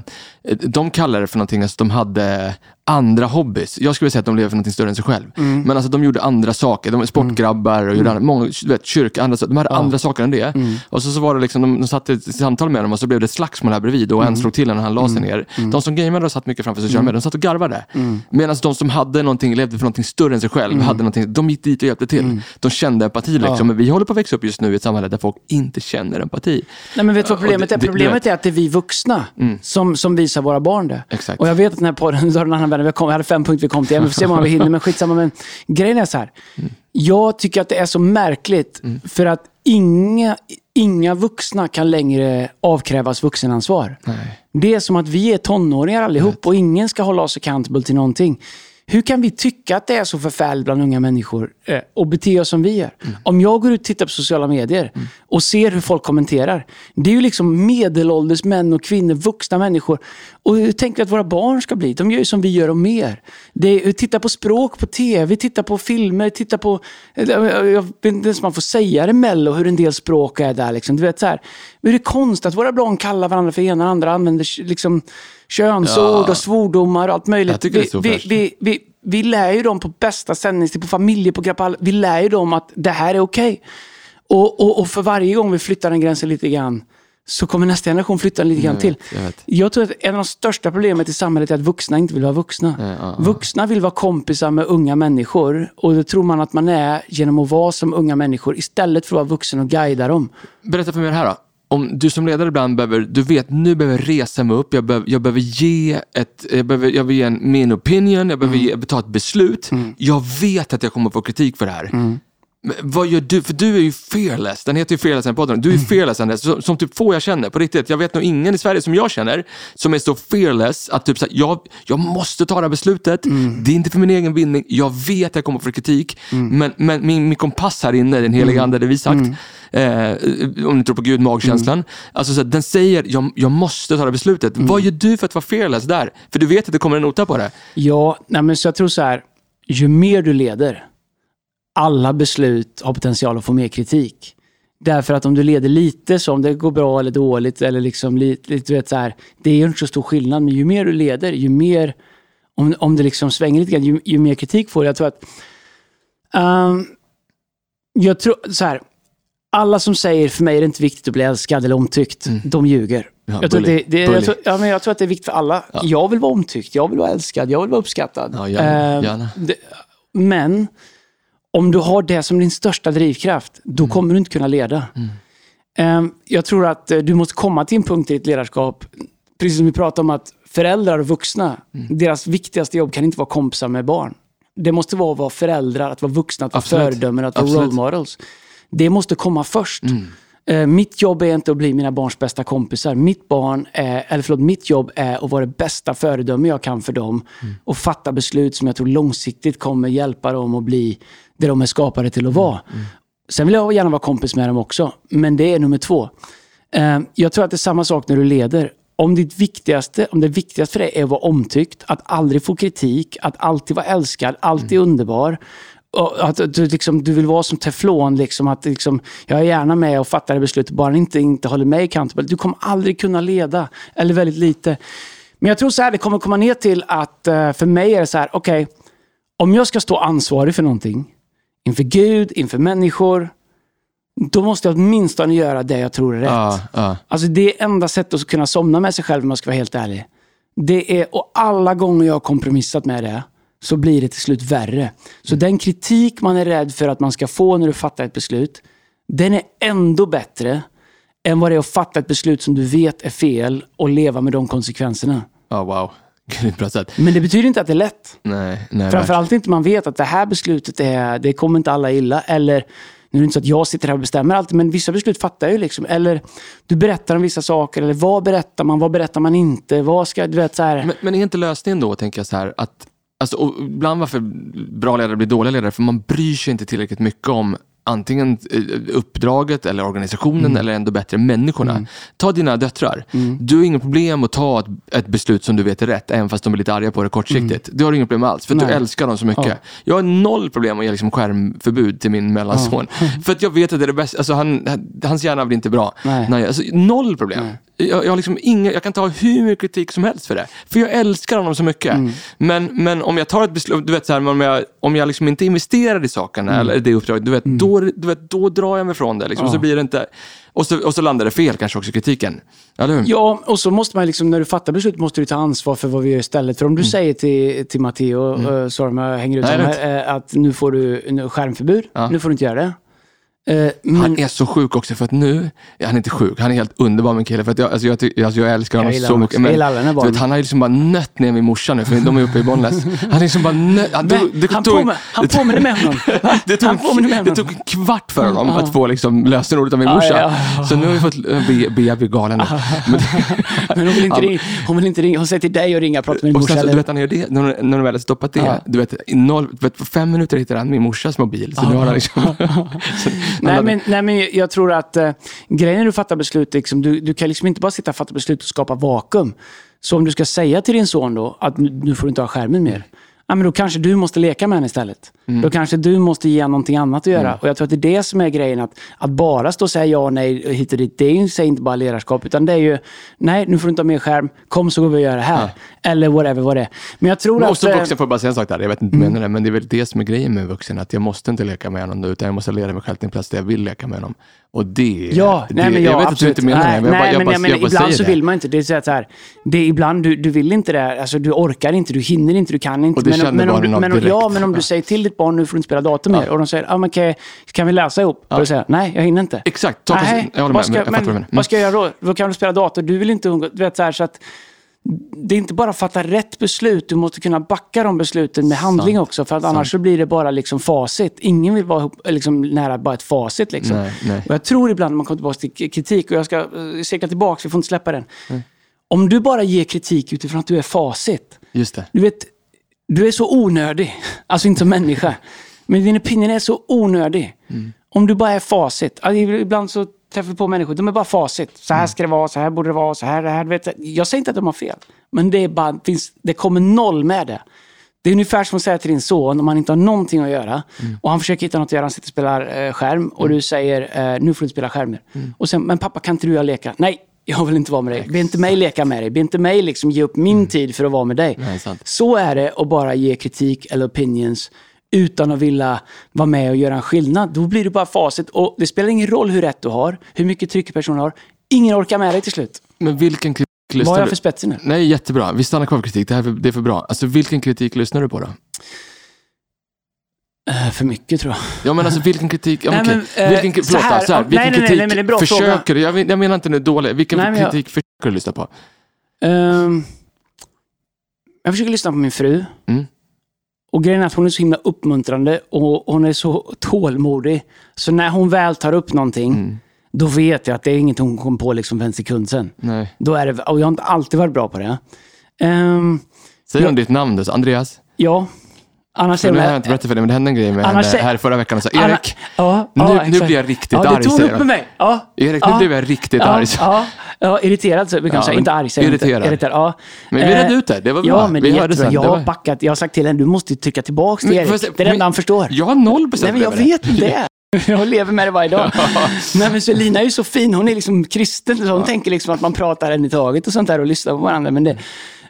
de kallar det för någonting, alltså de hade andra hobbys. Jag skulle säga att de lever för någonting större än sig själv. Mm. Men alltså de gjorde andra saker. De var sportgrabbar och gjorde andra, många, vet, kyrka, andra, de hade andra saker än det. Mm. Och så, så var det liksom, de, de satt i ett samtal med dem och så blev det ett slagsmål här bredvid och Mm. en slog till och han la sig ner. De som gameade och satt mycket framför sociala medier, de satt och garvade. Mm. Medan de som hade någonting, levde för någonting större än sig själv, hade någonting, de gick dit och hjälpte till. Mm. De kände empati. Liksom. Men vi håller på att växa upp just nu i ett samhälle där folk inte känner empati. Nej, men vet du vad problemet det- är? Problemet är att det är vi vuxna som, som visar våra barn det. Exakt. Och jag vet att den här podden, har en annan vän, vi kom, jag hade fem punkter vi kom till, vi får se hur många vi hinner, men skitsamma. Men grejen är så här, jag tycker att det är så märkligt för att inga, inga vuxna kan längre avkrävas vuxenansvar. Nej. Det är som att vi är tonåringar allihop och ingen ska hålla oss accountable till någonting. Hur kan vi tycka att det är så förfärligt bland unga människor eh, och bete oss som vi gör? Om jag går ut och tittar på sociala medier och ser hur folk kommenterar. Det är ju liksom medelålders män och kvinnor, vuxna människor. Och hur tänker vi att våra barn ska bli? De gör ju som vi gör och mer. Det är, titta på språk på tv, titta på filmer, titta på... eh, Jag vet inte ens om man får säga det Mello, hur en del språk är där. Liksom. Du vet, så här, är det konstigt att våra barn kallar varandra för ena och andra, använder liksom, könsord Ja. och svordomar och allt möjligt. Vi, vi, vi, vi, vi lär ju dem på bästa sändningstid, på familjeprogram, vi lär ju dem att det här är okej. Och, och, och för varje gång vi flyttar den gränsen lite grann så kommer nästa generation flytta den lite grann Jag till. jag vet. Jag tror att en av de största problemet i samhället är att vuxna inte vill vara vuxna. Ja, ja, ja. Vuxna vill vara kompisar med unga människor och det tror man att man är genom att vara som unga människor istället för att vara vuxen och guida dem. Berätta för mig det här då. Om du som ledare ibland behöver, du vet nu behöver jag resa mig upp, jag behöver, jag behöver ge ett, jag behöver, jag behöver ge en, min opinion, jag behöver ge, ta ett beslut. Jag vet att jag kommer få kritik för det här. Men vad gör du? För du är ju fearless. Den heter ju fearless den podden. Du är fearless Andreas, som, som typ få jag känner. På riktigt. Jag vet nog ingen i Sverige som jag känner som är så fearless att typ så här, jag, jag måste ta det här beslutet. Det är inte för min egen vinning. Jag vet att jag kommer få kritik. Men, men min, min kompass här inne, den heliga ande, det vi sagt. Eh, om du tror på Gud, magkänslan. Alltså så här, den säger, jag, jag måste ta det här beslutet. Vad gör du för att vara fearless där? För du vet att det kommer en nota på det. Ja, nej men så jag tror så här. Ju mer du leder, alla beslut har potential att få mer kritik. Därför att om du leder lite, så om det går bra eller dåligt, eller liksom lite, du vet så här, det är ju inte så stor skillnad. Men ju mer du leder, ju mer, om, om det liksom svänger lite grann, ju, ju mer kritik får du. Jag tror att ehm, Jag tror, så här. Alla som säger för mig är det inte viktigt att bli älskad eller omtyckt, de ljuger. Mm. Ja, jag, tror det, det, jag, tror, ja, men jag tror att det är viktigt för alla. Jag vill vara omtyckt, jag vill vara älskad, jag vill vara uppskattad. Ja, gärna, Eh, gärna. det, men om du har det som din största drivkraft, då kommer du inte kunna leda. Eh, jag tror att eh, du måste komma till en punkt i ditt ledarskap, precis som vi pratade om att föräldrar och vuxna, deras viktigaste jobb kan inte vara kompisar med barn. Det måste vara att vara föräldrar, att vara vuxna, att vara föredömen, att vara Absolut. role models. Det måste komma först. Mm. Eh, mitt jobb är inte att bli mina barns bästa kompisar. Mitt, barn är, eller förlåt, mitt jobb är att vara det bästa föredöme jag kan för dem Mm. och fatta beslut som jag tror långsiktigt kommer hjälpa dem att bli det de är skapade till att vara. Mm. Sen vill jag gärna vara kompis med dem också, men det är nummer två. Eh, jag tror att det är samma sak när du leder. Om, ditt viktigaste, om det viktigaste för dig är att vara omtyckt, att aldrig få kritik, att alltid vara älskad, alltid underbar. Och att du, liksom, du vill vara som teflon, liksom, att liksom, jag är gärna med och fattar det beslutet, bara inte, inte håller mig accountable. Du kommer aldrig kunna leda, eller väldigt lite. Men jag tror så här, det kommer komma ner till att eh, för mig är det så här, okej, om jag ska stå ansvarig för någonting, inför Gud, inför människor, då måste jag åtminstone göra det jag tror är rätt. Ja, ja. Alltså det är enda sättet att kunna somna med sig själv om jag ska vara helt ärlig. Det är, och alla gånger jag har kompromissat med det så blir det till slut värre. Så den kritik man är rädd för att man ska få när du fattar ett beslut, den är ändå bättre än vad det är att fatta ett beslut som du vet är fel och leva med de konsekvenserna. Ja, wow. Grymt bra sätt. Men det betyder inte att det är lätt. Nej, nej. Framförallt inte man vet att det här beslutet är, det kommer inte alla illa. Eller, nu är det inte så att jag sitter här och bestämmer alltid, men vissa beslut fattar jag ju. Liksom. Eller du berättar om vissa saker, eller vad berättar man, vad berättar man inte? Vad ska, du vet så här. Men, men är inte lösningen då, tänker jag så här, att alltså, ibland varför bra ledare blir dåliga ledare, för man bryr sig inte tillräckligt mycket om antingen eh, uppdraget eller organisationen Mm. eller ändå bättre människorna. Ta dina döttrar. Du har inget problem att ta ett, ett beslut som du vet är rätt, även fast de är lite arga på det kortsiktigt. Det har du inget problem alls, för att du Mm. Nej. älskar dem så mycket. Ja. Jag har noll problem att ge liksom skärmförbud till min mellanson. För att jag vet att det är det bästa. Alltså han, hans hjärna blir inte bra. Nej. Nej, alltså, noll problem. Jag, jag, har liksom inga, jag kan ta hur mycket kritik som helst för det. För jag älskar honom så mycket. Mm. Men, men om jag tar ett beslut, du vet, så här, om jag, om jag liksom inte investerar i sakerna, Mm. eller det uppdraget, du vet, då, du vet, då drar jag mig från det. Liksom, och, så blir det inte, och, så, och så landar det fel kanske också, kritiken. Eller hur? Ja, och så måste man liksom, när du fattar beslut måste du ta ansvar för vad vi gör istället. För om du säger till, till Matteo, mm. sorry om jag hänger ut Nej, honom eh, att nu får du skärmförbud, Ja. nu får du inte göra det. Eh, men, Han är så sjuk också för att nu, han är inte sjuk, han är helt underbar min kille. För att jag, alltså jag, alltså jag älskar honom Jag så honom mycket. också. Jag vet, han har ju liksom bara nött ner min morsa nu, för de är uppe i Bollnäs. Han är liksom bara nött. Han, Men, tog- det han, tog- påminner, han påminner med honom. Det tog, han påminner med det honom. tog en kvart för honom Ja. att få liksom lösenordet av min morsa. ja, ja. Så nu har vi fått äh, be, be bli galen nu. Men, Men hon vill inte ringa. Hon vill inte ringa. Hon säger till dig att ringa och prata med din och morsa. sen, så, du vet, han gör det, när, när de väl har stoppat det, Ja. du vet, noll, vet, fem minuter hittar han min morsas mobil. Så nu har han liksom... Nej men, nej, men jag tror att eh, grejen när du fattar beslut, liksom, du, du kan liksom inte bara sitta och fatta beslut och skapa vakuum. Så om du ska säga till din son då att nu, nu får du inte ha skärmen mer. Ja, men då kanske du måste leka med henne istället. Mm. Då kanske du måste ge någonting annat att göra. Och jag tror att det är det som är grejen. Att, att bara stå och säga ja och nej hit och dit, det är ju inte bara ledarskap. Utan det är ju, nej nu får du inte ha mer skärm, kom så går vi och gör det här. Eller whatever vad det är. Men jag tror Men att... också eh, vuxen får jag bara säga en sak där, jag vet inte om du menar det, men det är väl det som är grejen med vuxen, att jag måste inte leka med honom då, utan jag måste leda mig själv till en plats där jag vill leka med honom. Och det, Ja, det nej, men jag ja, vet absolut. att du inte menar nej, det, men jag nej, jag men, bara, jag, men jag bara ibland säger så det. vill man inte. Det är så att så här, det är ibland du, du vill inte det, alltså, du orkar inte, du hinner inte, du kan inte. Och det men, känner men, om, barnen av men, om- ja, direkt. men om du säger till ditt barn, nu får du inte spela dator mer. Och de säger, ah, men kan, kan vi läsa ihop? Och du säger, nej, jag hinner inte. Exakt, ta Nej, jag håller vad med, ska, men jag vad men, menar. vad ska jag göra då? Då kan du spela dator, du vill inte umgås. Du vet, så här, så att, det är inte bara att fatta rätt beslut, du måste kunna backa de besluten med handling också. För att annars så blir det bara liksom facit. Ingen vill vara liksom, nära bara ett facit. Liksom. Nej, nej. Och jag tror ibland när man kommer tillbaka till kritik, och jag ska uh, cirkla tillbaka, vi får inte släppa den. Om du bara ger kritik utifrån att du är facit. Just det. Du vet, du är så onödig. Alltså inte som människa. Men din opinion är så onödig. Om du bara är facit. Alltså, ibland så träffar vi på människor, de är bara facit. Så här ska det vara, så här borde det vara, så här, det här. du Vet, jag säger inte att de har fel. Men det, är bara, finns, det kommer noll med det. Det är ungefär som att säga till din son, om han inte har någonting att göra, och han försöker hitta något att göra, han sitter och spelar eh, skärm, och du säger, eh, nu får du inte spela skärm mer. Och sen, men pappa kan inte du och jag leka? Nej, jag vill inte vara med dig. Be inte mig leka med dig. Be inte mig liksom ge upp min tid för att vara med dig. Nej. Så är det att bara ge kritik eller opinions utan att vilja vara med och göra en skillnad. Då blir det bara facit. Och det spelar ingen roll hur rätt du har, hur mycket tryck personen har. Ingen orkar med dig till slut. Men vilken kritik Vad lyssnar har jag du för spetsig nu? Nej, jättebra. Vi stannar kvar vid kritik. Det, här är för, det är för bra. Alltså, vilken kritik lyssnar du på då? Eh, för mycket tror jag. Ja, men alltså vilken kritik? Ja, Nej, men, eh, vilken, kri- så förlåt, här, så här, om- vilken nej, nej, nej, kritik nej, men är bra försöker du? Jag, jag menar inte nu dålig. Vilken Nej, men jag- kritik försöker du lyssna på? Ehm, jag försöker lyssna på min fru. Mm. Och grejen är att hon är så himla uppmuntrande och hon är så tålmodig. Så när hon väl tar upp någonting, Mm. då vet jag att det är inget hon kom på liksom för en sekund. Nej. Då är det, och jag har inte alltid varit bra på det. Ehm, Säger hon ditt namn då? Andreas? ja, annars nu har jag inte berättat för dig, men det hände en grej med henne är- här förra veckan. Och sa, Anna- Erik, ja, nu- ja, nu blir jag riktigt ja, arg, säger upp hon. med mig. Ja. Erik, nu ja. blev jag riktigt ja, arg. Ja, ja, irriterad så brukar Ja, Inte arg, säger jag inte. irriterad. irriterad. Ja. Men vi Eh, redde ut det, det var bra. Ja, men det Vi hörde sen, Jag har backat. Jag har sagt till henne, du måste trycka tillbaka till Erik. säga- Det är det enda han förstår. Jag har noll procent Nej, men jag vet inte det. Jag lever med det varje dag. Nej, men så Lina är ju så fin. Hon är liksom kristen. Så hon tänker liksom att man pratar en i taget och sånt där och lyssnar på varandra. Men det,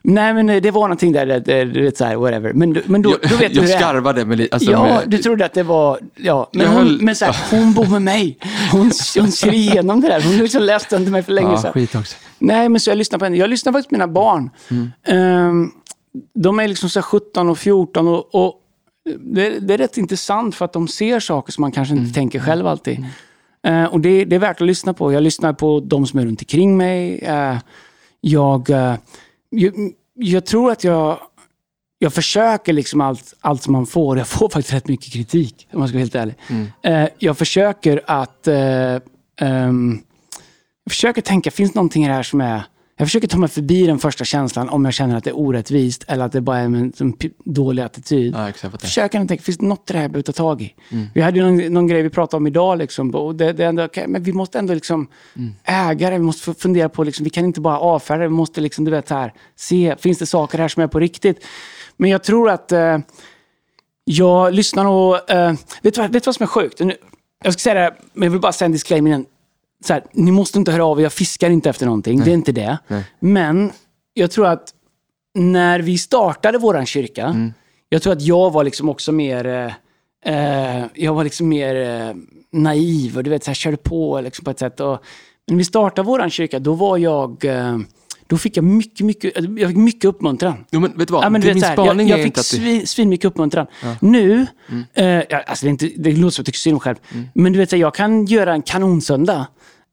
nej, men det var någonting där, det, det, det, så här, whatever. Men, men då, då vet du jag det är. skarvade med, li- alltså, Ja, med, du trodde att det var... Ja, men, Jag hon, höll- men så här, hon bor med mig. Hon, hon ser igenom det där. Hon har liksom läst den till mig för länge ja, sedan. skit också. Nej, men så jag lyssnar på henne. Jag lyssnar faktiskt på mina barn. Mm. Ehm, de är liksom så här 17 och 14 och, och det, det är rätt intressant för att de ser saker som man kanske Mm. inte tänker själv alltid. Eh, och det, det är värt att lyssna på. Jag lyssnar på de som är runt omkring mig. Eh, jag, eh, jag, jag tror att jag, jag försöker liksom allt, allt som man får. Jag får faktiskt rätt mycket kritik, om man ska vara helt ärlig. Mm. Eh, jag försöker att... Eh, ehm, jag försöker tänka, finns det någonting i det här som är... Jag försöker ta mig förbi den första känslan om jag känner att det är orättvist eller att det bara är en, en dålig attityd. Ja, exakt. Försöker ändå tänka, finns det något i det här jag behöver ta tag i? Mm. Vi hade ju någon, någon grej vi pratade om idag, liksom, och det, det är ändå, okej, men vi måste ändå liksom Mm. äga det, vi måste fundera på, liksom, vi kan inte bara avfärda det, vi måste liksom, du vet, här, se, finns det saker här som är på riktigt? Men jag tror att eh, jag lyssnar och, eh, vet, du vad, vet du vad som är sjukt? Nu, jag ska säga det, här, men jag vill bara säga en disclaimer innan. Så här, ni måste inte höra av er, jag fiskar inte efter någonting, det är inte det. Nej. Men jag tror att när vi startade våran kyrka, Mm. jag tror att jag var liksom också mer, eh, eh, jag var liksom mer eh, naiv och du vet, så här, körde på liksom på ett sätt. Och, men när vi startade våran kyrka, då var jag, eh, då fick jag mycket, mycket, jag fick mycket uppmuntran. Jo, men vet du vad? Ja, men vet, min här, jag, jag fick svin, svin mycket uppmuntran. Nu, eh, ja, alltså det, är inte, det låter som att jag tycker synd om själv, men du vet, så här, jag kan göra en kanonsöndag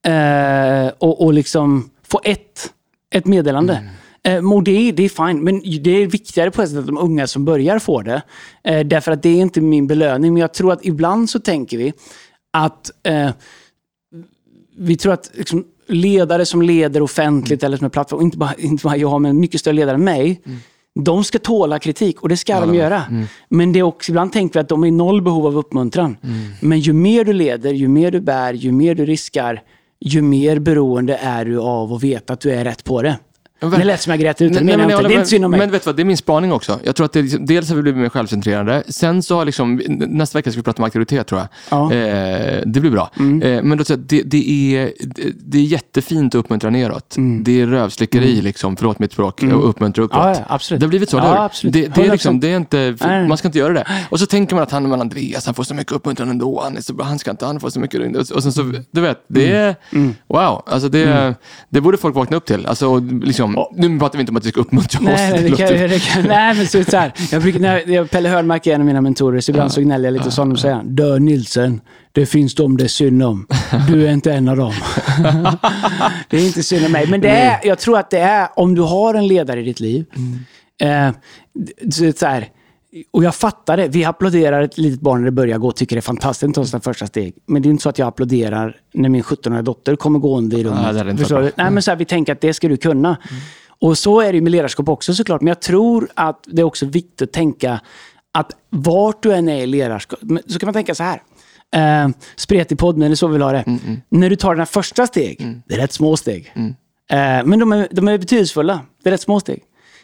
eh, och, och liksom få ett, ett meddelande. Eh, och det, det är fine, men det är viktigare på ett sätt att de unga som börjar får det. Eh, därför att det är inte min belöning, men jag tror att ibland så tänker vi att eh, vi tror att liksom, ledare som leder offentligt eller som är plattform, inte bara, inte bara jag, men mycket större ledare än mig, de ska tåla kritik och det ska de göra. Men det är också, ibland tänker vi att de är i noll behov av uppmuntran. Men ju mer du leder, ju mer du bär, ju mer du riskar, ju mer beroende är du av att veta att du är rätt på det. Ja, Det lät som jag grät ut, det Nej, men jag inte. Det är inte synd om med. mig. Men vet du vad, det är min spaning också. Jag tror att det liksom, dels har vi blivit mer självcentrerade. Sen så har liksom, nästa vecka ska vi prata om auktoritet tror jag. Ja. Eh, det blir bra. Mm. Eh, men då, det, det, är, det, är jättefint att uppmuntra neråt. Det är rövslickeri, liksom, förlåt mitt språk, att uppmuntra uppåt. Mm. Ja, ja, absolut. Det har blivit så, Ja. Det, det, är 100%. liksom, det är inte, Nej. man ska inte göra det. Och så tänker man att han, men Andreas, han får så mycket uppmuntran ändå. Han, är så bra, han ska inte han får så mycket. Och, och sen så, du vet, det är, Mm. wow. Alltså det, det borde folk vakna upp till. Alltså, och liksom, Nu pratar vi inte om att vi ska uppmuntra oss. Nej, nej, det kan, det kan, nej men så, så här, jag brukar, när jag, Pelle Hörnmark är en av mina mentorer, så ibland så gnäller jag lite och så honom säger han, Dö Nilsen, det finns de det är synd om. Du är inte en av dem. det är inte synd om mig. Men det är, jag tror att det är, om du har en ledare i ditt liv, eh, så, så här, och jag fattar det. Vi applåderar ett litet barn när det börjar gå och tycker det är fantastiskt att ta sina första steg. Men det är inte så att jag applåderar när min 17-åriga dotter kommer gående i rummet. Ja, Förstår du? Nej, men så här, vi tänker att det ska du kunna. Och så är det med ledarskap också såklart. Men jag tror att det är också viktigt att tänka att vart du än är i ledarskap, så kan man tänka så här. Eh, spretig podd, men det är så vi vill ha det. När du tar dina första steg, det är rätt små steg. Eh, men de är, de är betydelsefulla. Det är rätt små steg.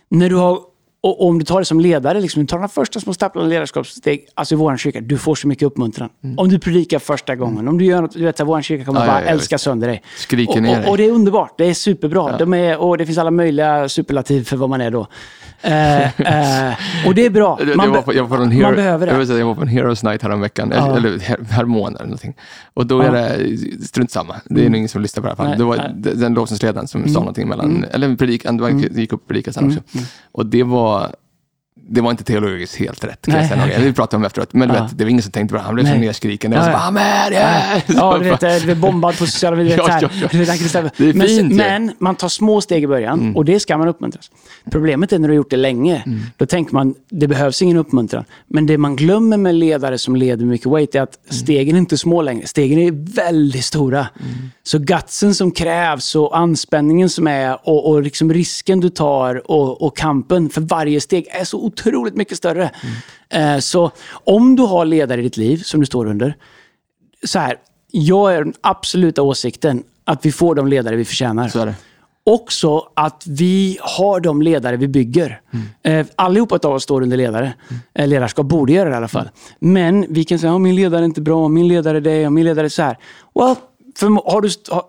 När du har Och, och om du tar det som ledare, liksom, du tar de första små staplarna ledarskapssteg, alltså i vår kyrka, du får så mycket uppmuntran. Mm. Om du predikar första gången, om du gör något, du vet, vår kyrka kommer Ja, bara ja, älska sönder dig. Skriker och, ner och, och det är underbart, det är superbra. Ja. De är, och det finns alla möjliga superlativ för vad man är då. Eh, eh, och det är bra. Man, jag, var på, jag, var på en man hero, behöver det. Jag, säga, jag var på en Heroes Night häromveckan, Ja. eller her- härommånaden eller någonting. Och då är det, strunt samma, det är nog ingen som lyssnar på det här fallet. Det var nej. den lovsångsledaren som sa någonting mellan, eller en predikan, det var, gick upp och predikade sen Mm, också. Och det var, det var inte teologiskt helt rätt, kan jag säga. Vi pratade om efteråt, men du Ja. vet, det var ingen som tänkte på det. Han blev så Nej. nerskriken. Det var så Ja, bara, ja. Ja, du vet, du vet bombad på sociala medier. Ja, ja, ja. Det är men, fint. Mm. men man tar små steg i början och det ska man uppmuntras. Problemet är när du har gjort det länge. Mm. Då tänker man, det behövs ingen uppmuntran. Men det man glömmer med ledare som leder mycket weight är att stegen är inte små längre. Stegen är väldigt stora. Mm. Så gutsen som krävs och anspänningen som är och, och liksom risken du tar och, och kampen för varje steg är så otroligt mycket större. Mm. Så om du har ledare i ditt liv som du står under, så här, jag är den absoluta åsikten att vi får de ledare vi förtjänar. Så är det. Också att vi har de ledare vi bygger. Eh, allihopa av oss står under ledare. Eh, ledarskap borde göra det i alla fall. Men vi kan säga att min ledare är inte bra, min ledare är det och min ledare är så här. Well, för, har du, har,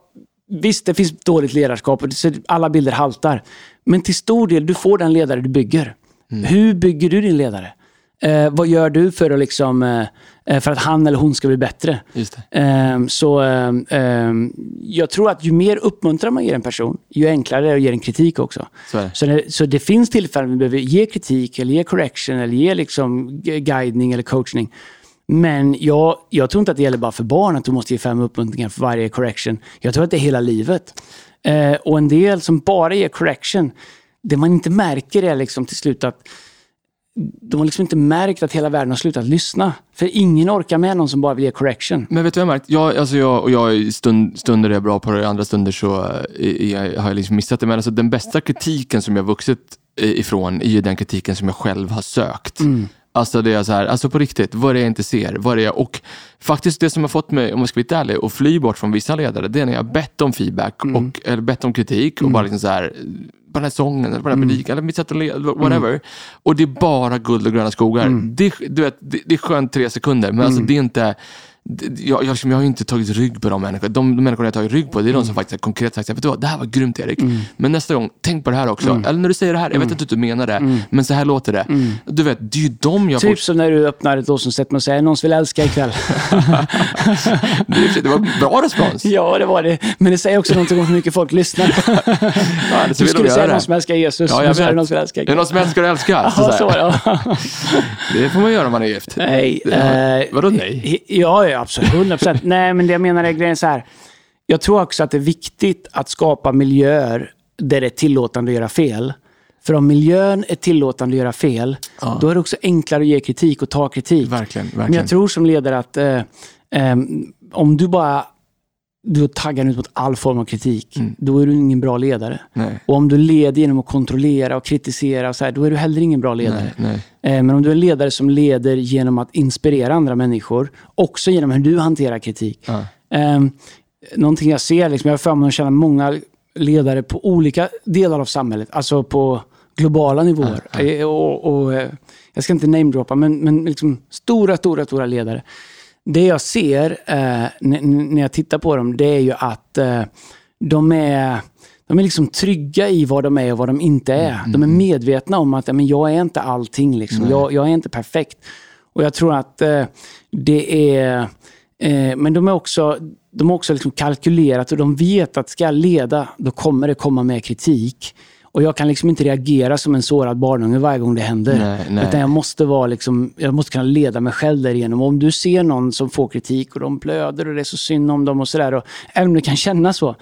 visst, det finns dåligt ledarskap och alla bilder haltar. Men till stor del, du får den ledare du bygger. Hur bygger du din ledare? Eh, vad gör du för att, liksom, eh, eh, för att han eller hon ska bli bättre? Ehm, så ehm, jag tror att ju mer uppmuntran man ger en person, ju enklare är det att ge en kritik också. Så det. Så det, så det finns tillfällen vi behöver ge kritik, eller ge correction, eller ge liksom gu- guidning eller coachning. Men jag, jag tror inte att det gäller bara för barn, att du måste ge fem uppmuntringar för varje correction. Jag tror att det är hela livet. Eh, och en del som bara ger correction, det man inte märker är liksom till slut att de har liksom inte märkt att hela världen har slutat lyssna. För ingen orkar med någon som bara vill ge correction. Men vet du vad jag har märkt? Jag, alltså jag, och jag i stund, stunder är jag bra på det, andra stunder så eh, är, har jag liksom missat det. Men alltså den bästa kritiken som jag vuxit i- ifrån är ju den kritiken som jag själv har sökt. Alltså det är så här, alltså på riktigt, vad är det jag inte ser? Vad är jag, och faktiskt det som har fått mig, om jag ska vara ärlig, att fly bort från vissa ledare, det är när jag har bett om feedback, och, eller bett om kritik och bara liksom så här, på den här sången, på den här predikan, eller mitt sätt att leda, whatever. Och det är bara guld och gröna skogar. Det, du vet, det, det är skönt tre sekunder, men alltså det är inte jag, jag, liksom, jag har ju inte tagit rygg på de människorna. De, de människorna jag har tagit rygg på, det är de som faktiskt har konkret sagt, vet du vad, det här var grymt Erik. Men nästa gång, tänk på det här också. Eller när du säger det här, jag vet att du inte menar det, men så här låter det. Du vet, det är ju de jag Typ får... som när du öppnar ett med att säga någon som vill älska ikväll. Det, det var bra respons. ja, det var det. Men det säger också någonting om hur mycket folk lyssnar. Ja, Du skulle säga någon det. som älskar Jesus. Ja, men jag så är det någon som vill älska Är det någon som älskar och älskar? Ja, så är det. Det får man göra om man är gift. Nej. Ja, eh, vadå nej? Ja, ja, absolut. 100 procent. Nej, men det jag menar är grejen så här. Jag tror också att det är viktigt att skapa miljöer där det är tillåtande att göra fel. För om miljön är tillåtande att göra fel, då är det också enklare att ge kritik och ta kritik. Verkligen, Men verkligen. jag tror som ledare att eh, ehm, om du bara du taggar ut mot all form av kritik, Mm. då är du ingen bra ledare. Nej, Och om du leder genom att kontrollera och kritisera, och så här, då är du heller ingen bra ledare. nej, nej. Eh, Men om du är en ledare som leder genom att inspirera andra människor, också genom hur du hanterar kritik. Ja. Eh, någonting jag ser, liksom, jag har förmånen att känna många ledare på olika delar av samhället, alltså på globala nivåer. Eh, Och, och, eh, jag ska inte namedroppa, men, men liksom stora, stora, stora ledare. Det jag ser eh, när jag tittar på dem, det är ju att eh, de är de är liksom trygga i vad de är och vad de inte är. De är medvetna om att men jag är inte allting. Liksom. Jag, jag är inte perfekt. Och jag tror att eh, det är... Eh, men de är också, de har också liksom kalkylerat och de vet att ska jag leda, då kommer det komma med kritik. Och jag kan liksom inte reagera som en sårad barnunge varje gång det händer. Nej, nej. Utan jag måste, vara liksom, jag måste kunna leda mig själv därigenom. Och om du ser någon som får kritik och de blöder och det är så synd om dem och sådär. Även om det kan kännas så.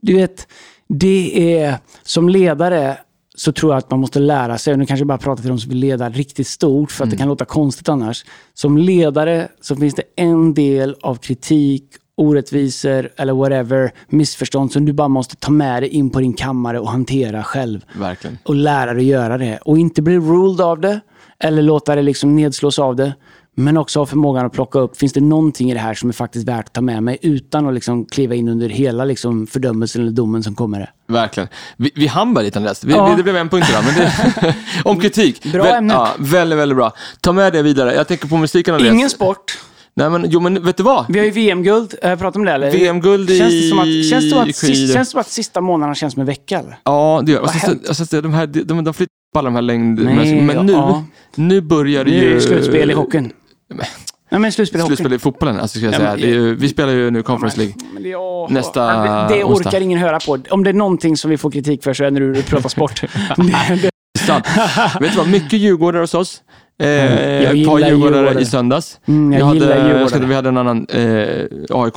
Du vet, det är som ledare så tror jag att man måste lära sig, och nu kanske jag bara pratar till de som vill leda riktigt stort, för att det kan låta konstigt annars. Som ledare så finns det en del av kritik, orättvisor eller whatever, missförstånd som du bara måste ta med dig in på din kammare och hantera själv Verkligen. och lära dig göra det. Och inte bli ruled av det eller låta det liksom nedslås av det. Men också ha förmågan att plocka upp, finns det någonting i det här som är faktiskt värt att ta med mig utan att liksom kliva in under hela liksom fördömelsen eller domen som kommer. Det. Verkligen. Vi, vi hann bara lite Andreas. Vi, Ja. vi, det blev en punkt idag. Men det, om kritik. Bra ämne. Ja, väldigt, väldigt bra. Ta med det vidare. Jag tänker på musiken Andreas. Ingen sport. Nej, men, jo, men vet du vad? Vi har ju VM-guld. Äh, pratar om det eller? VM-guld i känns det som att, känns det som att, skidor. sist, känns det som att sista månaderna känns som en vecka eller? Ja, det gör och Vad så, hänt? och så, de, här, de, de flyttar på alla de här längd... Nej, men nu, ja. nu börjar det Nu är ju... det slutspel i hockeyn. Men- Nej men slutspel i. Slutspel i fotbollen, alltså, ska jag Ja, säga. men- Det är ju, vi spelar ju nu Conference League. Men det, åh, Nästa Ja, det, det onsdag. orkar ingen höra på. Om det är någonting som vi får kritik för så är det när du pratar sport. det, Sant. Vet du vad, mycket djurgårdare hos oss. Eh, jag ett par djurgårdare djurgårdare. i söndags. mm, jag, hade, jag Djurgården. ska, vi hade en annan eh, AIK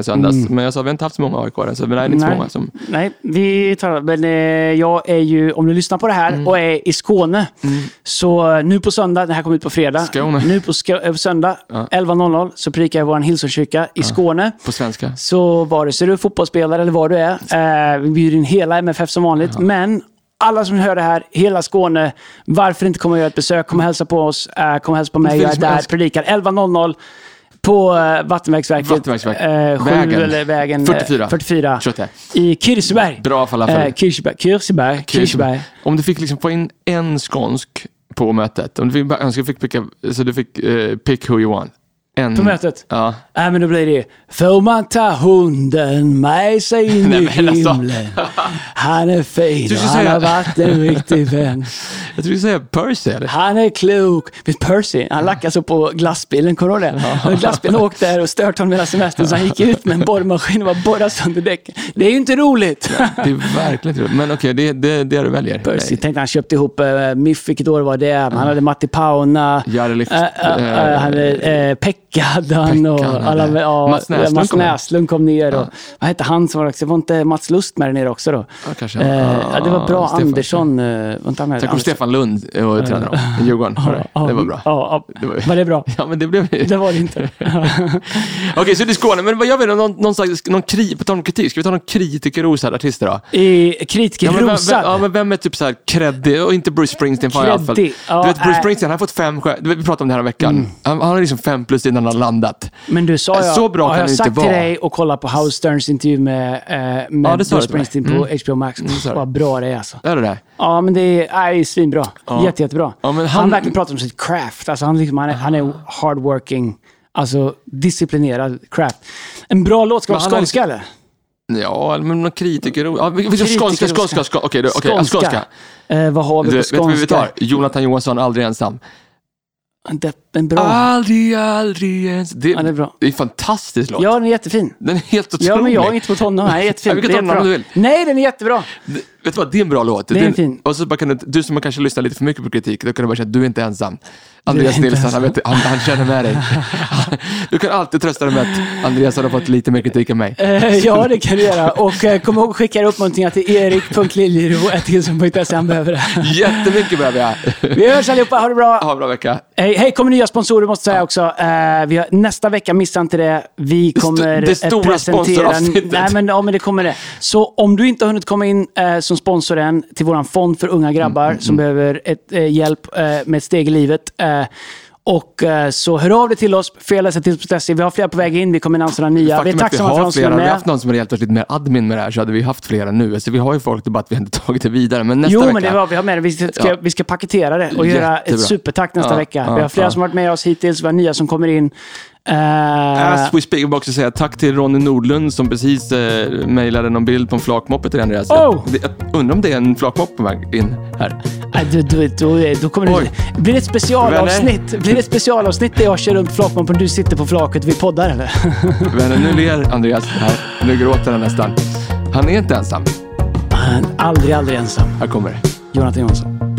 i söndags, Mm. men jag sa vi har inte haft så många AIK så det är inte så Nej. många som... Nej, vi tar Men eh, jag är ju, om du lyssnar på det här Mm. och är i Skåne, så eh, nu på söndag, det här kommer ut på fredag. Skåne. Nu på ska, eh, söndag, Ja. 11.00, så predikar jag i vår Hillsongskyrka i Skåne. På svenska. Så vare sig du är fotbollsspelare eller vad du är, eh, vi bjuder in hela MFF som vanligt. Men alla som hör det här, hela Skåne, varför inte komma och göra ett besök? Kom och hälsa på oss, eh, kom och hälsa på mig. Jag är där, predikar 11.00 på eh, Vattenverksverket. Vattenverksverket. Eh, sju, Vägen. Eller vägen eh, 44. 44. Kött det. I Kirseberg. Bra falafel. Eh, Kirseberg. Kirseberg. Kirseberg. Om du fick liksom få in en skånsk på mötet, om du fick, önska, fick picka, så du fick eh, pick who you want. En, På mötet? Ja. Nej, men då blir det Får man ta hunden med sig in Nej, i alltså. himlen? Han är fin och han har varit en riktig vän. Jag tror du säga Percy eller? Han är klok. Vet Percy, han lackade så på glassbilen, kommer du ihåg det? Glassbilen åkte där och stört honom hela semestern så han gick ut med en borrmaskin och bara borrade sönder däcken. Det är ju inte roligt. Det är verkligen inte roligt. Men okej, det, det, det är du väljer. Percy tänkte han köpte ihop uh, Miff, vilket år var det? Han hade Matti Pauna. Jarlift. Uh, uh, han hade uh, Pekka han och alla, ja, Mats Näslund Mats kom ner. Näslund kom ner. Och, Vad hette han som var också? Var inte Mats Lust med där nere också då? Ja, kanske. Eh, ja, det var bra. Stefan. Andersson. Uh, var inte han med? Kom Andersson. Stefan Lund och tränade dem. i Djurgården. Ja, Det var bra. Ja, ja. Det var- var det bra? Ja, men det blev Det var det inte. Okej, så det är Skåne. Men vad gör vi då? Någon, någon slags, någon kri, på tal om kritik, ska vi ta någon kritikerrosad artist då? I kritiker Ja men, vem, ja, är typ så här creddig? Och inte Bruce Springsteen i. Creddig. Ja, du vet, Bruce äh. Springsteen, han har fått fem Vi pratade om det här om veckan. Han, han har liksom fem plus innan han har landat. Men du sa jag, Så bra har kan jag det inte sagt vara. till dig och kolla på Howard Sterns intervju med, eh, med Ja, det Bruce. Springsteen på HBO Max. du. Vad bra det är alltså. Är det det? Ja, men det är, nej, svinbra. Ja. Jätte, jättebra. Ja, han... han- verkligen pratar om sitt craft. Alltså, han, liksom, han, är, han är hardworking, alltså disciplinerad craft. En bra låt ska vara har skånska eller? Ja, men någon kritiker... Ja, skånska, skånska, skånska. Okej, du- okej, ja, skånska. Eh, vad har vi Du, på vet du vad vi skånska? tar? Jonathan Johansson, Aldrig ensam. Det, en bra. Aldrig, aldrig ensam. Det, Ja, det är bra. det är en fantastisk låt. Ja, den är jättefin. Den är helt otrolig. Ja, men jag har inte fått honom. Nej, jättefin. Ja, vi kan är ta den om du vill. Nej, den är jättebra. Det- Vet du vad, det är en bra låt. Det är en fin. Och så bara kan du, du som kanske lyssnat lite för mycket på kritik, då kan du bara säga att du är inte ensam. Andreas Nilsson, han, vet, han, han känner med dig. Du kan alltid trösta dig med att Andreas har fått lite mer kritik än mig. Eh, ja, det kan du göra. Och eh, kom ihåg att skicka uppmuntringar till erik.liljero.se. Han behöver det. Jättemycket behöver jag. Vi hörs allihopa. Ha det bra. Ha en bra vecka. Hej, hej, kommer nya sponsorer måste säga också. Eh, vi har, nästa vecka, missa inte det. Vi st- kommer det eh, presentera... sponsoravsnittet. Nej, men, ja, men det kommer det. Så om du inte har hunnit komma in eh, som sponsor än till vår fond för unga grabbar Mm, som behöver ett, eh, hjälp eh, med ett steg i livet. Och eh, så hör av dig till oss, felarsättning.se. Vi har flera på väg in, vi kommer annonsera nya. vi är är att tacksamma för är flera. Hade vi haft någon som hade hjälpt oss lite mer admin med det här så hade vi haft flera nu. Alltså, vi har ju folk, det är bara att vi inte tagit det vidare. Men nästa Jo, vecka. men det var vi har med det. Vi ska, Ja. vi ska paketera det och göra Jättebra. ett supertack nästa Ja, vecka. ja, vi har flera som varit med oss hittills, vi har nya som kommer in. Eh, As we speak, jag också säga tack till Ronny Nordlund som precis eh, mejlade någon bild på en flakmoppe till Andreas. Oh! Jag, jag undrar om det är en flakmoppe på väg in här. Nej, du, du, du, då kommer Oj. det, blir det ett specialavsnitt? Blir det ett specialavsnitt där jag kör runt flakmoppen och du sitter på flaket och vi poddar eller? Vänner, nu ler Andreas här. Nu gråter han nästan. Han är inte ensam. Han är aldrig, aldrig ensam. Här kommer det. Jonathan Jonsson.